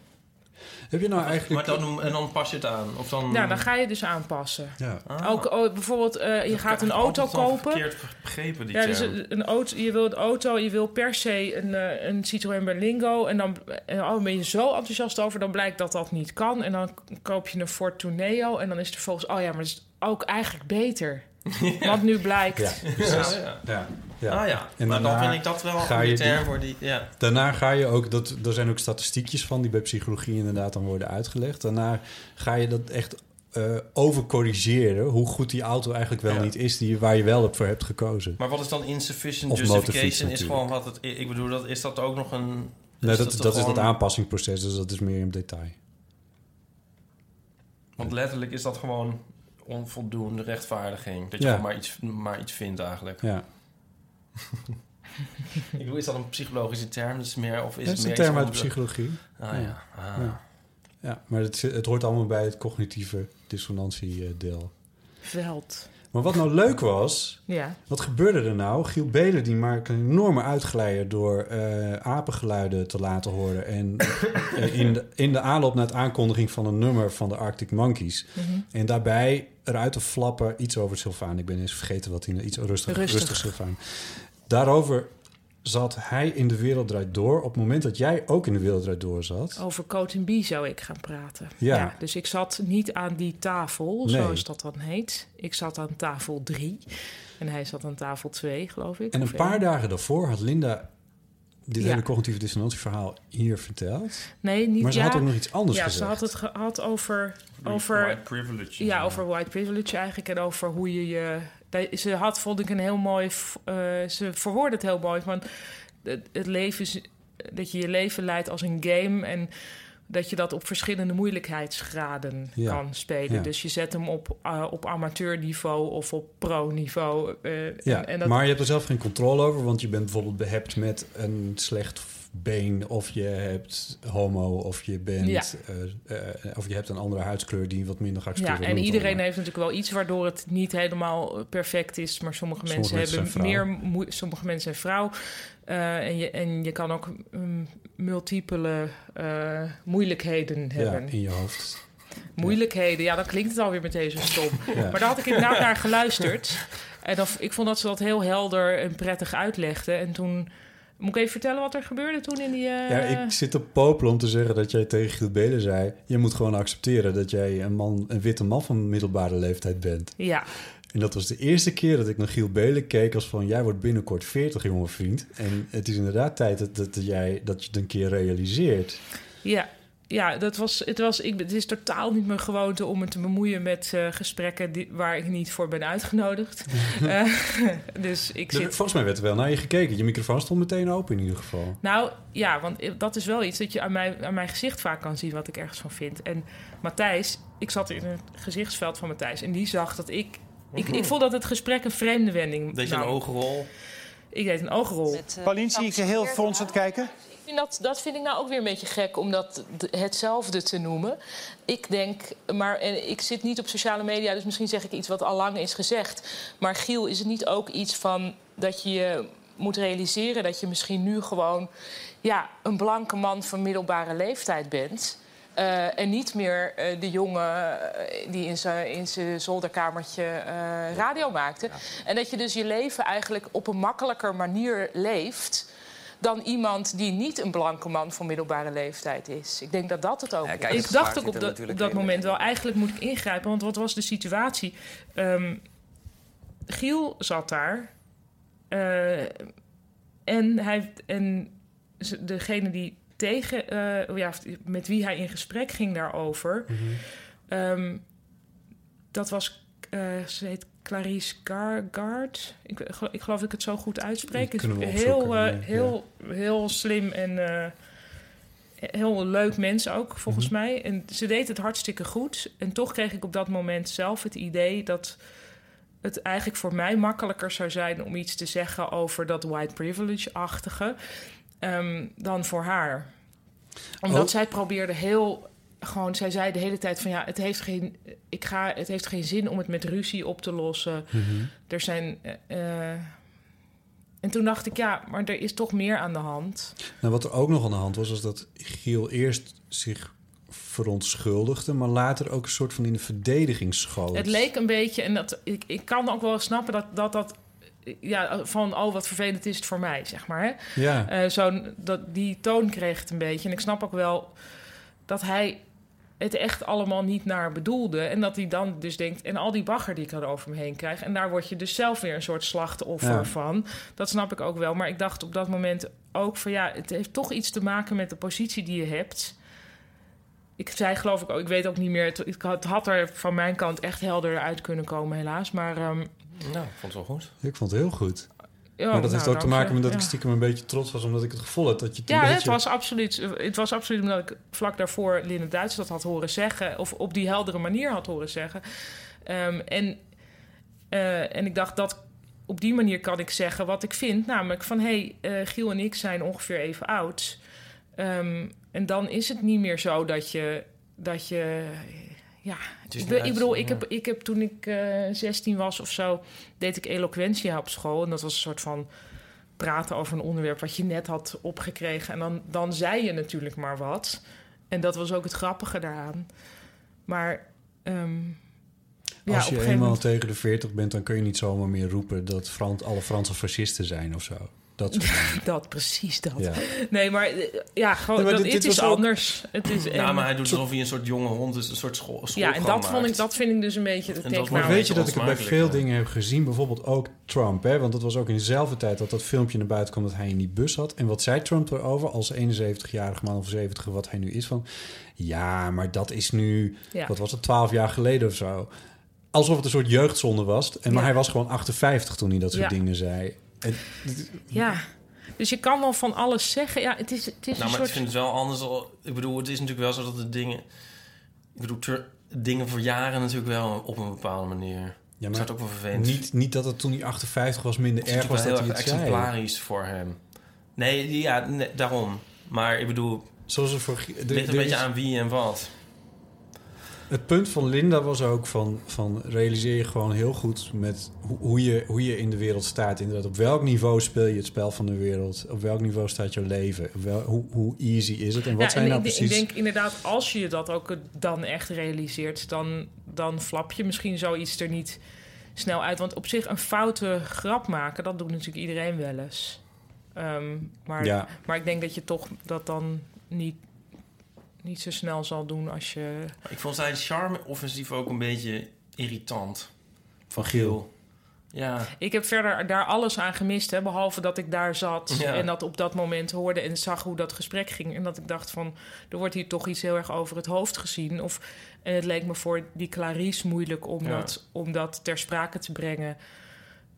Heb je nou eigenlijk... Maar dan, en dan pas je het aan? Of dan... Nou, dan ga je dus aanpassen. Ja. Ah. Ook oh, bijvoorbeeld, eh, je Dat gaat een auto kopen... verkeerd begrepen, die Ja, dus term. een een auto, je wil een auto, je wil per se een, eh, een Citroën Berlingo. En dan en, oh, ben je zo enthousiast over, dan blijkt dat dat niet kan. En dan koop je een Ford Tourneo. En dan is er volgens, oh ja, maar dat is ook eigenlijk beter. *laughs* Want nu blijkt. Ja, Ja, precies. ja. Ja, ja. Ah ja, En maar dan vind ik dat wel ga een je die- voor die... Ja. Daarna ga je ook, dat, er zijn ook statistiekjes van die bij psychologie inderdaad dan worden uitgelegd. Daarna ga je dat echt eh overcorrigeren, hoe goed die auto eigenlijk wel Ja. niet is, die, waar je wel op voor hebt gekozen. Maar wat is dan insufficient Of justification? Is gewoon wat het... Ik bedoel, dat, is dat ook nog een... Nee, dat, dat, is dat aanpassingsproces, dus dat is meer in detail. Want letterlijk is dat gewoon onvoldoende rechtvaardiging. Dat je Ja. gewoon maar iets, maar iets vindt eigenlijk. Ja. *laughs* Ik bedoel, is dat een psychologische term? Dat is meer, of is het is een term uit de psychologie. Ah Ja. ja. Ah. Ja. Ja, maar het, het hoort allemaal bij het cognitieve dissonantiedeel. Veld. Maar wat nou leuk was, Ja. wat gebeurde er nou? Giel Belen die maakt een enorme uitglijder door eh, apengeluiden te laten horen. En *laughs* eh, in, de, in de aanloop naar het aankondiging van een nummer van de Arctic Monkeys. Mhm. En daarbij eruit te flappen iets over Sylvaan. Ik ben eens vergeten wat hij... Iets rustig, Rustig. rustig. Sylvaan. Daarover zat hij in de Wereld Draait Door... op het moment dat jij ook in de Wereld Draait Door zat. Over Coat B zou ik gaan praten. Ja. dus ik zat niet aan die tafel, Nee. zoals dat dan heet. Ik zat aan tafel 3. En hij zat aan tafel 2, geloof ik. En een paar dagen daarvoor had Linda dit Ja. hele cognitieve dissonantieverhaal hier verteld. Nee, niet Maar ze ja. had ook nog iets anders Ja, gezegd. ze had het gehad over... White over privilege. ja, over white privilege eigenlijk. En over hoe je je... Ze had, vond ik, een heel mooi... eh, ze verwoordde het heel mooi. Van het, het leven is... Dat je je leven leidt als een game... En dat je dat op verschillende moeilijkheidsgraden Ja. kan spelen. Ja. Dus je zet hem op, eh, op amateurniveau of op pro-niveau. eh, Ja, en, en dat, maar je hebt er zelf geen controle over, want je bent bijvoorbeeld behept met een slecht been, of je hebt homo, of je bent, Ja. eh, eh, of je hebt een andere huidskleur die wat minder geaccepteerd Ja, wordt. en Noem het iedereen heeft natuurlijk wel iets waardoor het niet helemaal eh, perfect is. Maar sommige mensen Sommige mensen hebben meer sommige mensen zijn vrouw. En, je, en je kan ook mm, multiple moeilijkheden Ja, hebben. in je hoofd. Moeilijkheden, ja, dan klinkt het alweer meteen zo stom. *laughs* Ja. Maar daar had ik inderdaad naar geluisterd. En dan, ik vond dat ze dat heel helder en prettig uitlegde. En toen... Moet ik even vertellen wat er gebeurde toen in die... eh, Ja, ik zit op popelen om te zeggen dat jij tegen Giel Belen zei... je moet gewoon accepteren dat jij een, man, een witte man van middelbare leeftijd bent. Ja, En dat was de eerste keer dat ik naar Giel Belen keek als van... jij wordt binnenkort 40, jonge vriend. En het is inderdaad tijd dat, dat, jij, dat je het een keer realiseert. Ja, ja dat was, het, was, ik, het is totaal niet mijn gewoonte om me te bemoeien met eh, gesprekken die, waar ik niet voor ben uitgenodigd. *laughs* Eh, *laughs* dus ik zit. volgens mij werd er wel naar je gekeken. Je microfoon stond meteen open in ieder geval. Nou ja, want dat is wel iets dat je aan mijn, aan mijn gezicht vaak kan zien wat ik ergens van vind. En Matthijs, ik zat in het gezichtsveld van Matthijs en die zag dat ik. Ik, ik vond dat het gesprek een vreemde wending. Deed je een oogrol? Ik deed een oogrol. Paulien, zie ik je heel fronsend kijken? Dat, dat vind ik nou ook weer een beetje gek om dat hetzelfde te noemen. Ik denk, maar en ik zit niet op sociale media, dus misschien zeg ik iets wat al lang is gezegd. Maar Giel, is het niet ook iets van dat je je moet realiseren dat je misschien nu gewoon ja, een blanke man van middelbare leeftijd bent? Eh, en niet meer eh, de jongen eh, die in zijn in zijn zolderkamertje radio maakte. En dat je dus je leven eigenlijk op een makkelijker manier leeft dan iemand die niet een blanke man van middelbare leeftijd is. Ik denk dat dat het ook Ja, is. kijk, Ik dacht ook op dat, op moment wel, eigenlijk moet ik ingrijpen. Want wat was de situatie? Ehm, Giel zat daar. eh, en, hij, en degene die tegen, eh, ja, met wie hij in gesprek ging daarover... ehm, dat was, eh, ze heet Clarice Gargard. Ik, ik geloof dat ik het zo goed uitspreek. Heel, eh, ja. heel, heel slim en eh, heel leuk mens ook, volgens Mhm. mij. En ze deed het hartstikke goed. En toch kreeg ik op dat moment zelf het idee dat het eigenlijk voor mij makkelijker zou zijn om iets te zeggen over dat white privilege-achtige ehm, dan voor haar. Omdat Oh. zij probeerde heel gewoon, zij zei de hele tijd van ja, het heeft geen, ik ga, het heeft geen zin om het met ruzie op te lossen. Er zijn. eh, eh, en toen dacht ik, ja, maar er is toch meer aan de hand. Nou, wat er ook nog aan de hand was, was dat Giel eerst zich verontschuldigde... maar later ook een soort van in de verdediging schoot. Het leek een beetje, en dat, ik, ik kan ook wel snappen dat dat, dat ja, van oh, wat vervelend is het voor mij, zeg maar. Hè? Ja. Eh, zo, dat, die toon kreeg het een beetje. En ik snap ook wel dat hij het echt allemaal niet naar bedoelde. En dat hij dan dus denkt... en al die bagger die ik er over me heen krijg... en daar word je dus zelf weer een soort slachtoffer Ja. van. Dat snap ik ook wel. Maar ik dacht op dat moment ook van... ja, het heeft toch iets te maken met de positie die je hebt... Ik zei geloof ik ook, ik weet ook niet meer. Het, het had- het had er van mijn kant echt helder uit kunnen komen, helaas. Maar ehm, Nou, ik vond het wel goed. Ik vond het heel goed. Maar dat nou, heeft ook te maken met dat ik stiekem een beetje trots was... omdat ik het gevoel had dat je het een Ja, beetje... het was absoluut. Het was absoluut omdat ik vlak daarvoor Linda Duits dat had horen zeggen. Of op die heldere manier had horen zeggen. Ehm, en, eh, en ik dacht dat op die manier kan ik zeggen wat ik vind. Namelijk van hé, hey, eh, Giel en ik zijn ongeveer even oud. Ehm, en dan is het niet meer zo dat je. Dat je ja, ik, ik bedoel, ik heb, ik heb toen ik eh 16 was of zo, deed ik eloquentia op school. En dat was een soort van praten over een onderwerp wat je net had opgekregen. En dan, dan zei je natuurlijk maar wat. En dat was ook het grappige daaraan. Maar ehm, ja, Als je eenmaal moment... tegen de 40 bent, dan kun je niet zomaar meer roepen dat Frans, alle Franse fascisten zijn of zo. Dat soort *laughs* dingen. Dat, precies dat. Ja. Nee, maar eh, ja, gewoon, Nee, maar dat, dit- is ook- anders. Het is, Ja, en- maar hij doet alsof hij een soort jonge hond is, een soort school. ja, en dat, vond ik, dat vind ik dus een beetje... Dat nou- Maar weet je dat ik het bij veel ja. dingen heb gezien? Bijvoorbeeld ook Trump. Hè? Want dat was ook in dezelfde tijd dat dat filmpje naar buiten kwam... dat hij in die bus had. En wat zei Trump erover als 71-jarig man of 70 wat hij nu is? Van, ja, maar dat is nu... Ja. Wat was het, 12 jaar geleden of zo? Alsof het een soort jeugdzonde was. En, maar Ja. hij was gewoon 58 toen hij dat soort Ja. dingen zei. En, Ja, dus je kan wel van alles zeggen. Ja, het is, het is Nou, een maar ik soort... vind het wel anders. Al, ik bedoel, het is natuurlijk wel zo dat de dingen... Ik bedoel, ter- dingen voor jaren natuurlijk wel op een bepaalde manier. ja, ik maar ook wel vervelend niet, niet dat het toen hij 58 was minder erg was dat natuurlijk hij heel erg zei. exemplarisch voor hem. Nee, ja, nee, daarom. Maar ik bedoel, Zoals er voor... het ligt een beetje aan wie en wat. Het punt van Linda was ook van, van realiseer je gewoon heel goed met hoe, hoe, je, hoe je in de wereld staat. Inderdaad, op welk niveau speel je het spel van de wereld? Op welk niveau staat je leven? Wel, hoe, hoe easy is het? En wat Ja, zijn en nou ik, precies... ik denk inderdaad, als je dat ook dan echt realiseert, dan, dan flap je misschien zoiets er niet snel uit. Want op zich een foute grap maken, dat doet natuurlijk iedereen wel eens. Ehm, maar, Ja. maar ik denk dat je toch dat dan niet, niet zo snel zal doen als je... Ik vond zijn charme-offensief ook een beetje irritant. Van Giel. Ja, Ik heb verder daar alles aan gemist, hè, behalve dat ik daar zat Ja. en dat op dat moment hoorde en zag hoe dat gesprek ging. En dat ik dacht van, er wordt hier toch iets heel erg over het hoofd gezien. Of, en het leek me voor die Clarice moeilijk om, Ja. dat, om dat ter sprake te brengen.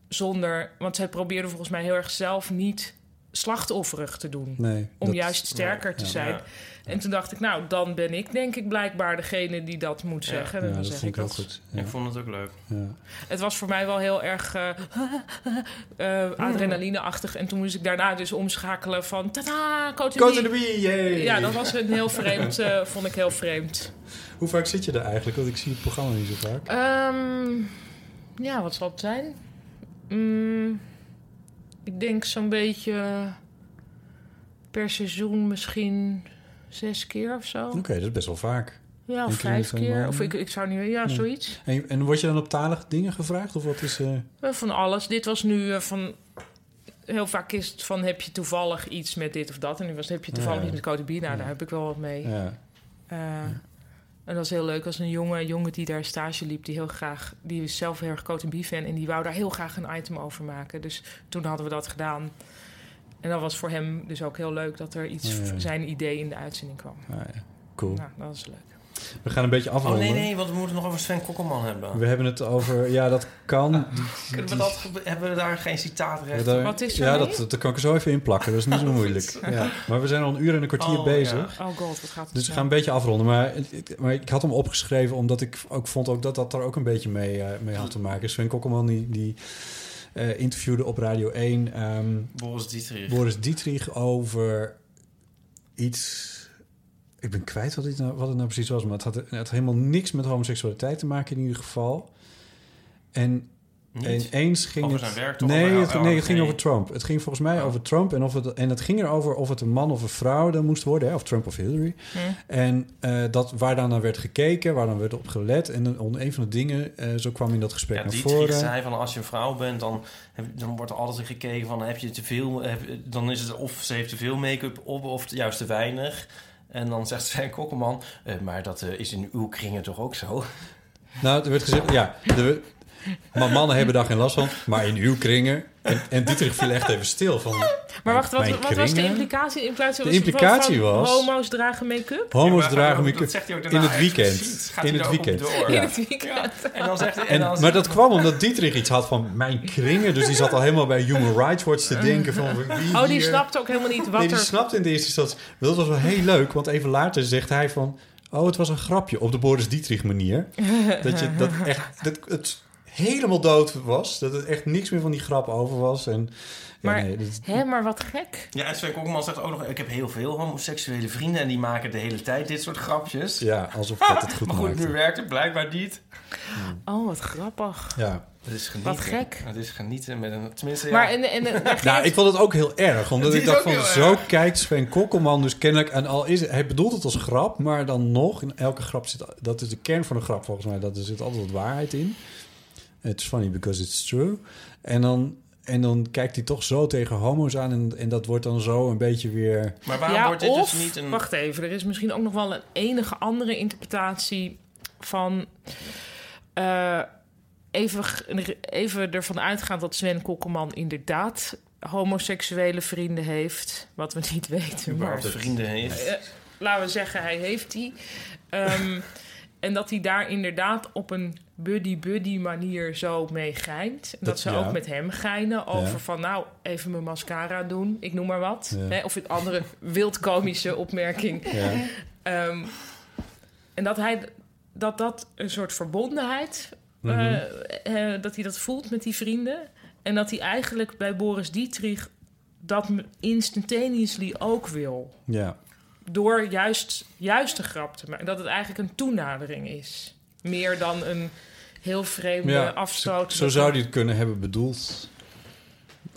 Zonder, want zij probeerde volgens mij heel erg zelf niet slachtofferig te doen. Nee. Om dat- juist sterker te ja. zijn. Ja. En toen dacht ik, nou, dan ben ik denk ik blijkbaar degene die dat moet Ja. zeggen. Ja, en dan dat zeg vond ik dat. goed. Ja. ik vond het ook leuk. Ja. Het was voor mij wel heel erg eh, *laughs* eh, adrenalineachtig. En toen moest ik daarna dus omschakelen van... Tada, Go to Cote yay! Ja, dat was een heel vreemd, eh, *laughs* vond ik heel vreemd. Hoe vaak zit je er eigenlijk? Want ik zie het programma niet zo vaak. Ehm, ja, wat zal het zijn? Mm, ik denk zo'n beetje per seizoen misschien zes keer of zo. Oké, dat is best wel vaak. Ja, of vijf keer. Of ik, ik zou niet... Ja, Ja. zoiets. En, en word je dan op talige dingen gevraagd? Of wat is... Eh, Van alles. Dit was nu eh, van... Heel vaak is het van, heb je toevallig iets met dit of dat? En nu was het, heb je toevallig Ja. iets met Cote Nou, Ja. daar heb ik wel wat mee. ja. En dat was heel leuk. als een jonge jongen die daar stage liep, die heel graag... Die is zelf heel erg Cote fan en die wou daar heel graag een item over maken. Dus toen hadden we dat gedaan. En dat was voor hem dus ook heel leuk dat er iets, Ja, ja. zijn idee in de uitzending kwam. Ah, ja. Cool. Nou, dat was leuk. We gaan een beetje Oh afronden. nee, nee, want we moeten nog over Sven Kokkelman hebben. We hebben het over... Ja, dat kan. Die- *laughs* Kunnen we dat, hebben we daar geen citaatrecht? daar- Wat is er Ja, dat, dat kan ik er zo even in plakken. Dat is niet zo *laughs* moeilijk. Ja. Maar we zijn al een uur en een kwartier Oh, bezig. Oh god, wat gaat het Dus we gaan een beetje afronden. Maar, maar ik had hem opgeschreven omdat ik ook vond ook dat dat er ook een beetje mee, eh, mee had te maken. Sven Kokkelman die, die eh, interviewde op Radio 1 ehm, Boris Dietrich. Boris Dietrich over iets... Ik ben kwijt wat, dit nou, wat het nou precies was. Maar het had, het had helemaal niks met homoseksualiteit te maken in ieder geval. En Niet? ineens ging Over het... zijn werk toch? Nee, Over- het, nee, het ging over Trump. Het ging volgens mij Oh. over Trump. En, of het, en het ging erover of het een man of een vrouw dan moest worden. Hè? Of Trump of Hillary. Hm. En eh, dat, waar dan naar werd gekeken, waar dan werd op gelet. En dan, om een van de dingen, eh, zo kwam in dat gesprek Ja, naar Dietrich voren. zei van als je een vrouw bent, dan, heb, dan wordt er altijd gekeken van heb je te veel, heb, dan is het of ze heeft te veel make-up op of juist te weinig. En dan zegt *laughs* Sven Kokkelman, eh, maar dat eh, is in uw kringen toch ook zo? Nou, er werd gezegd, ja, er, maar mannen hebben daar geen last van. Maar in uw kringen. En, en Dietrich viel echt even stil van... Maar wacht, wat, wat was de implicatie? De implicatie, De was implicatie van, was- Homo's dragen make-up? Homo's Ja, dragen dat make-up zegt hij ook in het weekend. In het weekend. door. Ja. In het weekend. En dan zegt hij, en En, dan maar dat kwam omdat Dietrich iets had van mijn kringen. Dus die zat al helemaal bij Human Rights Watch te denken van... Wie Oh, die hier- snapt ook helemaal niet wat Nee, die er... snapte in de eerste instantie. Dat was wel heel leuk, want even later zegt hij van... Oh, het was een grapje op de Boris Dietrich manier. dat je dat echt... Dat het helemaal dood was. Dat het echt niks meer van die grap over was. En, ja, Maar- nee, dat- Hé, maar wat gek. Ja, en Sven Kokkelman zegt ook nog, ik heb heel veel homoseksuele vrienden en die maken de hele tijd dit soort grapjes. ja, alsof dat het goed *laughs* maar goed, maakte. nu werkt het blijkbaar niet. Oh, wat grappig. Ja. Het is genieten. Wat gek. Het is genieten met een... Tenminste, ja. Maar en, en, en, *laughs* Nou, ik vond het ook heel erg. Omdat ik dacht van, zo kijkt Sven Kokkelman dus kennelijk... En al is het, hij bedoelt het als grap, maar dan nog... In elke grap zit... Dat is de kern van een grap volgens mij. Dat er zit altijd wat waarheid in. It's funny because it's true. En dan, en dan kijkt hij toch zo tegen homo's aan... En, en dat wordt dan zo een beetje weer... maar waarom ja, wordt dit of, dus niet een... wacht even, er is misschien ook nog wel een enige andere interpretatie van... eh, even, even ervan uitgaan dat Sven Kokkelman inderdaad homoseksuele vrienden heeft. Wat we niet *laughs* weten, maar vrienden heeft. Eh, laten we zeggen, hij heeft die. Ehm, *laughs* en dat hij daar inderdaad op een buddy-buddy manier zo mee geint. En dat, Dat- ze ja. ook met hem geinen over Ja. van... nou, even mijn mascara doen, ik noem maar wat. Ja. Hè, of een andere *laughs* wildkomische opmerking. Ehm, en dat hij dat dat een soort verbondenheid... Mhm. eh, eh, dat hij dat voelt met die vrienden. En dat hij eigenlijk bij Boris Dietrich dat instantaneously ook wil. Ja. Door juist, juist een grap te maken. Dat het eigenlijk een toenadering is. Meer dan een heel vreemde Ja, afstoot. Zo zou hij het kunnen hebben bedoeld.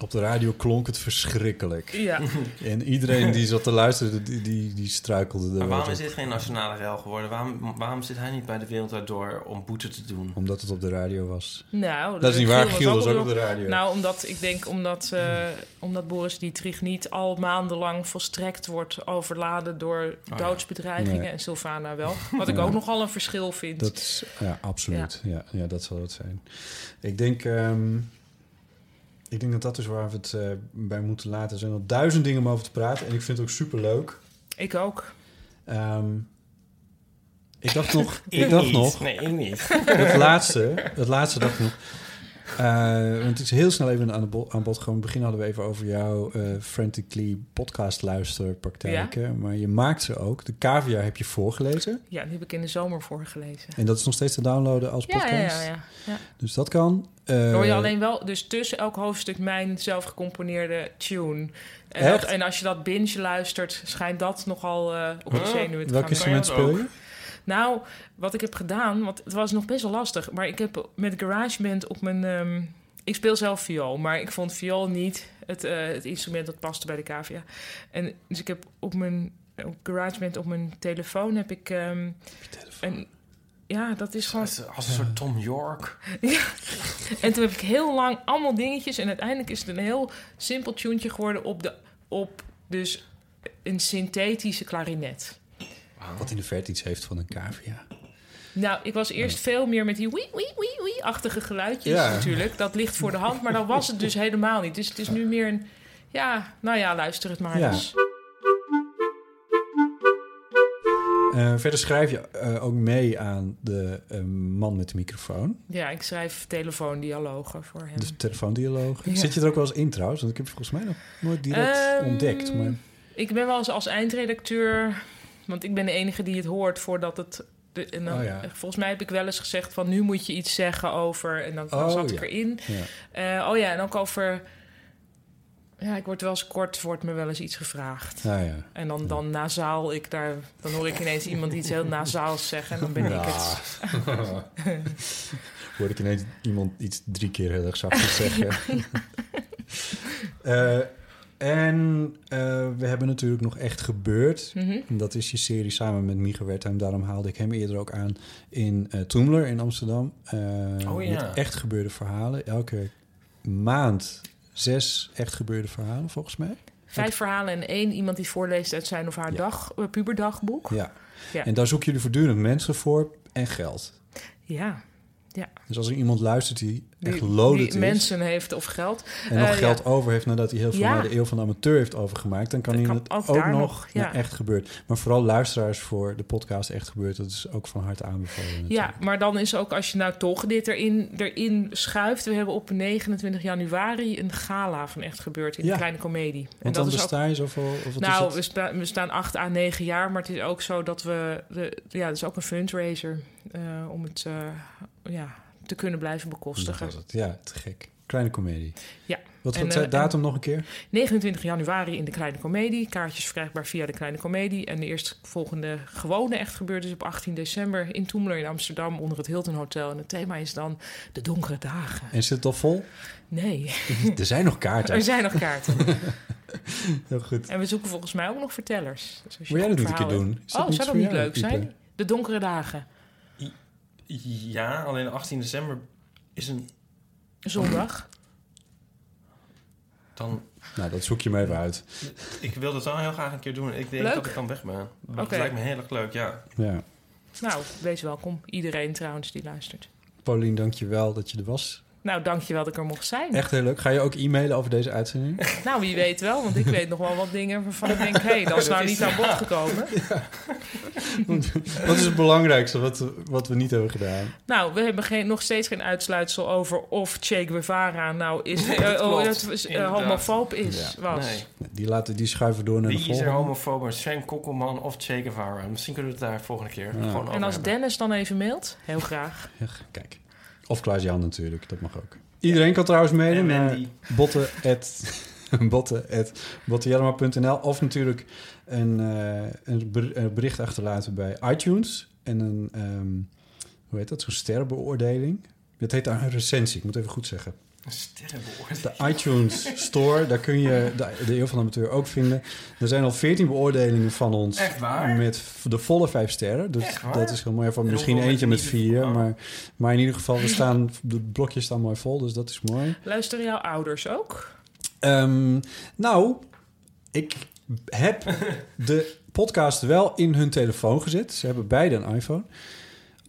Op de radio klonk het verschrikkelijk. Ja. *laughs* En iedereen die zat te luisteren, die, die, die struikelde er Maar waarom op. is dit geen nationale rel geworden? Waarom, waarom zit hij niet bij de Wereld Door om boete te doen? Omdat het op de radio was. Nou, Dat is niet waar. Giel was ook op de radio. Nou, omdat ik denk omdat, eh, omdat Boris Dietrich niet al maandenlang volstrekt wordt overladen door ja. doodsbedreigingen. Nee. En Sylvana wel. *laughs* Wat ik Ja. ook nogal een verschil vind. Dat is, ja, absoluut. Ja. Ja, dat zal het zijn. Ik denk, ehm, ik denk dat dat is waar we het eh, bij moeten laten. Er zijn nog duizend dingen om over te praten. En ik vind het ook super leuk. Ik ook. ik dacht nog, *laughs* ik dacht niet. nog, Nee, ik niet. *laughs* het laatste, het laatste dacht ik nog. Eh, want het is heel snel even aan, de bo- aan bod gekomen. In het begin hadden we even over jouw eh, Frantically podcast luisterpraktijken. Maar je maakt ze ook. De cavia heb je voorgelezen. Ja, die heb ik in de zomer voorgelezen. En dat is nog steeds te downloaden als Ja, podcast. ja, ja. ja, ja. Dus dat kan. Eh, Hoor je alleen wel, dus tussen elk hoofdstuk mijn zelf gecomponeerde tune. En, dat, en als je dat binge luistert, schijnt dat nogal eh, op de zenuwen te Welk gaan. instrument je dat speel je? Nou, wat ik heb gedaan, want het was nog best wel lastig. Maar ik heb met GarageBand op mijn... ehm, ik speel zelf viool, maar ik vond viool niet het, eh, het instrument dat paste bij de cavia. En dus ik heb op mijn op GarageBand op mijn telefoon heb ik... een, ja, dat is gewoon... Als een soort Tom York. *laughs* En toen heb ik heel lang allemaal dingetjes. En uiteindelijk is het een heel simpel tuentje geworden op, de, op dus een synthetische klarinet. Wat in de verte iets heeft van een cavia. Nou, ik was eerst veel meer met die wie wie wie wie achtige geluidjes Ja. natuurlijk. Dat ligt voor de hand, maar dat was het dus helemaal niet. Dus het is nu meer een... Ja, nou ja, luister het maar Ja. eens. Eh, verder schrijf je eh, ook mee aan de eh, man met de microfoon. Ja, ik schrijf telefoondialogen voor hem. De telefoondialoog. Ja. Zit je er ook wel eens in trouwens? Want ik heb volgens mij nog nooit direct Ehm, ontdekt. Maar Ik ben wel eens als eindredacteur... Want ik ben de enige die het hoort voordat het... De, en dan, Oh ja. Volgens mij heb ik wel eens gezegd van... nu moet je iets zeggen over... En dan, dan Oh zat ik ja. erin. ja. Eh, oh ja, en ook over... Ja, ik word wel eens kort, wordt me wel eens iets gevraagd. Nou ja. En dan, dan nasaal ik daar... Dan hoor ik ineens iemand iets heel nasaals zeggen... en dan ben ik het. *laughs* Hoor ik ineens iemand iets drie keer heel erg zachtjes zeggen. *laughs* Eh, en eh, we hebben natuurlijk nog echt gebeurd. Mhm. En dat is je serie samen met Mieke Wertheim. Daarom haalde ik hem eerder ook aan in eh Toemler in Amsterdam. Eh, Oh ja. Met echt gebeurde verhalen. Elke maand zes echt gebeurde verhalen, volgens mij. Vijf verhalen en één iemand die voorleest uit zijn of haar Ja. dag, puberdagboek. Ja. Ja. En daar zoeken jullie voortdurend mensen voor en geld. Ja, Dus als er iemand luistert die die, die mensen heeft of geld. en nog Eh, geld ja. over heeft nadat hij heel veel Ja. naar de eeuw van de amateur heeft overgemaakt... dan kan Dat hij kan het ook nog nog, ja. echt gebeurd. Maar vooral luisteraars voor de podcast Echt Gebeurd... dat is ook van harte aanbevolen. Ja, natuurlijk. maar dan is ook als je nou toch dit erin, erin schuift. We hebben op 29 januari een gala van Echt Gebeurd in de Kleine Comedie. Want dan besta je zoveel... Of Nou, is we, het? sta- we staan 8 à 9 jaar, maar het is ook zo dat we... De, ja, het is ook een fundraiser eh, om het eh, ja, te kunnen blijven bekostigen. was het. Ja, te gek. Kleine comedie. Ja. Wat En, wat eh, datum nog een keer? 29 januari in de Kleine Comedie. Kaartjes verkrijgbaar via de Kleine Comedie. En de eerstvolgende gewone echt gebeurd is op 18 december in Toemler in Amsterdam onder het Hilton Hotel. En het thema is dan de donkere dagen. En zit het al vol? Nee, *laughs* er zijn nog kaarten. er zijn nog kaarten. *laughs* Heel goed. En we zoeken volgens mij ook nog vertellers. Dus Wil jij dat niet een keer doen? Is Oh, zou dat voor niet leuk zijn? De donkere dagen. Ja, alleen 18 december is een... Zondag. Dan, Nou, dat zoek je me even uit. ik wil dat wel heel graag een keer doen. Ik denk Leuk. dat ik dan weg ben. Dat lijkt me heel erg leuk, ja. Ja. Nou, wees welkom. Iedereen trouwens die luistert. Paulien, dank je wel dat je er was. Nou, dankjewel dat ik er mocht zijn. Echt heel leuk. Ga je ook e-mailen over deze uitzending? *laughs* Nou, wie weet wel, want ik weet nog wel wat dingen waarvan ik denk... hé, hey, dat is nou niet aan bod gekomen. *laughs* wat is het belangrijkste wat, we- wat we niet hebben gedaan? Nou, we hebben geen, nog steeds geen uitsluitsel over of Che Guevara nou is, Nee, eh, dat oh, klopt. is, eh, homofoob is, was. Nee. Die, laten, die schuiven door naar de Wie is er volgende. homofoob? Sven Kokkelman of Che Guevara? Misschien kunnen we het daar volgende keer Ja. gewoon over En als hebben. Dennis dan even mailt, heel graag. Ja, kijk. Of Klaas-Jan natuurlijk, dat mag ook. Iedereen kan trouwens mailen En naar botten at *laughs* botten.bottenjellema.nl of natuurlijk een, eh, een ber- een bericht achterlaten bij iTunes en een, ehm, hoe heet dat, zo'n sterrenbeoordeling. Dat heet daar een recensie, ik moet even goed zeggen. Sterrenbeoordeling. De iTunes Store, daar kun je de, de Eeuw van de Amateur ook vinden. Er zijn al 14 beoordelingen van ons. Echt waar? Met de volle vijf sterren. Dus Echt waar? dat is heel mooi. Van En misschien eentje met vier. Maar, maar in ieder geval, we staan, de blokjes staan mooi vol. Dus dat is mooi. Luisteren jouw ouders ook? Ehm, nou, ik heb *laughs* de podcast wel in hun telefoon gezet. Ze hebben beide een iPhone.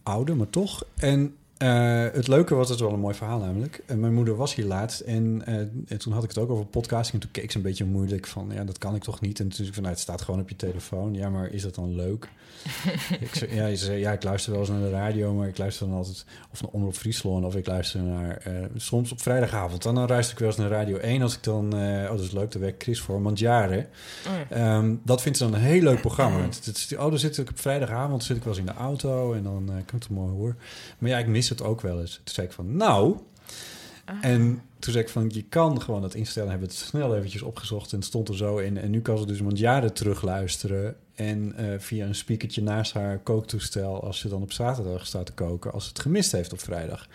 Oude, maar toch. En eh, het leuke was, het wel een mooi verhaal namelijk. Eh, mijn moeder was hier laatst en, eh, en toen had ik het ook over podcasting. En toen keek ze een beetje moeilijk van, ja, dat kan ik toch niet. En toen zei ik van, nou, het staat gewoon op je telefoon. Ja, maar is dat dan leuk? *laughs* ik zei, ja, ze zei, ja, ik luister wel eens naar de radio, maar ik luister dan altijd of naar Omroep Friesland of ik luister naar, soms op vrijdagavond. Dan, dan luister ik wel eens naar Radio 1 als ik dan, oh, dat is leuk, daar werkt Chris voor, Mandjaren. Oh ja. Ehm, dat vindt ze dan een heel leuk programma. Het, het, oh, dan zit ik op vrijdagavond zit ik wel eens in de auto en dan kan ik het mooi horen. Maar ja, ik mis het ook wel eens. Toen zei ik van, nou... Ah. En toen zei ik van, je kan gewoon dat instellen. Hebben het snel eventjes opgezocht en het stond er zo in. En nu kan ze dus jaren terugluisteren. En eh, via een speakertje naast haar kooktoestel... als ze dan op zaterdag staat te koken... als ze het gemist heeft op vrijdag.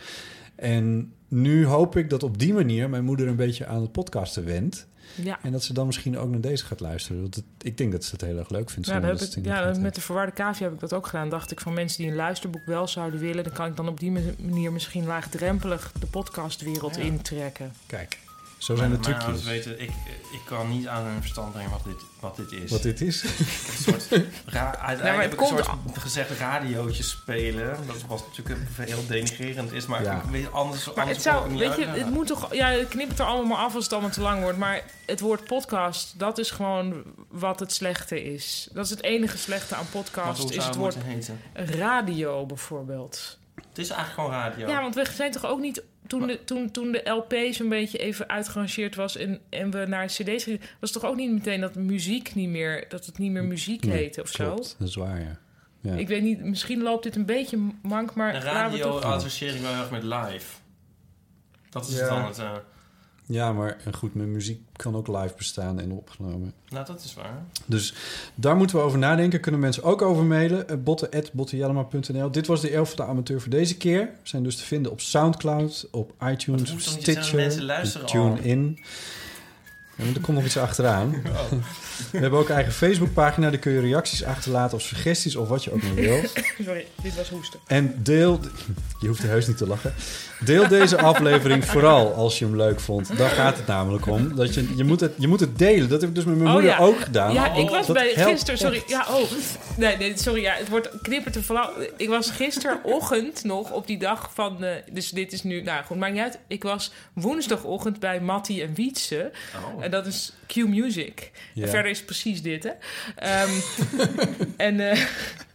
En nu hoop ik dat op die manier mijn moeder een beetje aan het podcasten wendt. Ja. En dat ze dan misschien ook naar deze gaat luisteren. Want het- ik denk dat ze het heel erg leuk vindt. Ja, dat ik, ja, met de verwarde cavia heb ik dat ook gedaan. Dacht ik van mensen die een luisterboek wel zouden willen... dan kan ik dan op die manier misschien laagdrempelig de podcastwereld Ja. intrekken. Kijk, zo zijn de trucjes. weten, ik, ik kan niet aan hun verstand brengen wat dit, wat dit is. Wat dit is. Ik heb een soort, *laughs* ra- uiteindelijk het heb ik een soort gezegd radiootje spelen. Dat was natuurlijk een heel denigrerend is, maar Ja. ik weet anders, Maar anders het zou, niet weet je, het moet toch, ja, knip het er allemaal maar af als het allemaal te lang wordt. Maar het woord podcast, dat is gewoon wat het slechte is. Dat is het enige slechte aan podcast, is het woord heten? radio bijvorbeeld. Het is eigenlijk gewoon radio. Ja, want we zijn toch ook niet. Toen de, toen, toen de LP zo'n beetje even uitgerangeerd was en, en we naar CD's gingen, was het toch ook niet meteen dat muziek niet meer, dat het niet meer muziek Nee, heette of zo? Dat is waar, ja. ja. Ik weet niet, misschien loopt dit een beetje mank, maar radio ik wel heel erg met live. Dat is Ja. dan het... eh, Ja, maar en goed, mijn muziek kan ook live bestaan en opgenomen. nou, dat is waar. Dus daar moeten we over nadenken. Kunnen mensen ook over mailen. Uh, botten.bottenjellema.nl Dit was de Elf van de Amateur voor deze keer. We zijn dus te vinden op Soundcloud, op iTunes, Stitcher, luisteren en maar er komt nog iets achteraan. *laughs* We hebben ook een eigen Facebookpagina. Daar kun je reacties achterlaten of suggesties of wat je ook maar *laughs* wil. Sorry, dit was hoesten. En deel... Je hoeft er heus niet te lachen. Deel deze aflevering *laughs* vooral als je hem leuk vond. Daar gaat het namelijk om. Dat je, je, moet het, je moet het delen. Dat heb ik dus met mijn Oh, moeder ja. ook gedaan. Ja, ik was Dat bij gisteren, sorry. echt. Ja, oh. Nee, nee, sorry. Ja, het wordt knippert te flauw. Ik was gisterochtend nog op die dag van. eh, dus dit is nu. Nou goed, maakt niet uit. Ik was woensdagochtend bij Mattie en Wietse. Oh. En dat is Q Music. Ja. En verder is precies dit, hè? Ehm, *laughs* en. eh,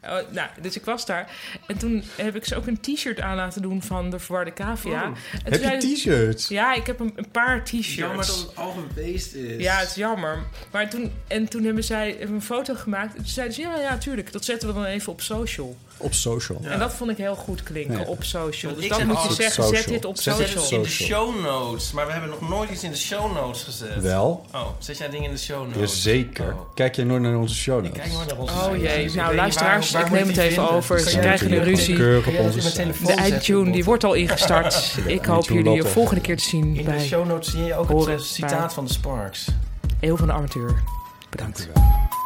oh, nou, dus ik was daar. En toen heb ik ze ook een t-shirt aan laten doen van de verwarde cavia. Oh. Heb je t-shirts? Ja, ik heb een, een paar t-shirts. Jammer dat het al geweest is. Ja, het is jammer. Maar toen, en toen hebben zij hebben een foto gemaakt. En toen zeiden ze, ja, ja, tuurlijk. Dat zetten we dan even op social. Op social. Ja. En dat vond ik heel goed klinken, Ja. op social. Dus ik dan moet je zeggen, zet social. dit op Zet Zet het het social. in de Social. show notes. Maar we hebben nog nooit iets in de show notes gezet. Wel. Oh, zet jij dingen in de show notes? Jazeker. Oh. Kijk je nooit naar onze show Ik kijk notes? nooit naar onze Oh show notes. jee, Ik weet nou luisteraars, ik neem het even over. Ze krijgen even ruzie. De iTunes, die wordt al ingestart. Ik hoop jullie de volgende keer te zien In de bij show notes zie je ook het citaat van de Sparks. Eeuw van de Amateur. Bedankt. Dank u wel.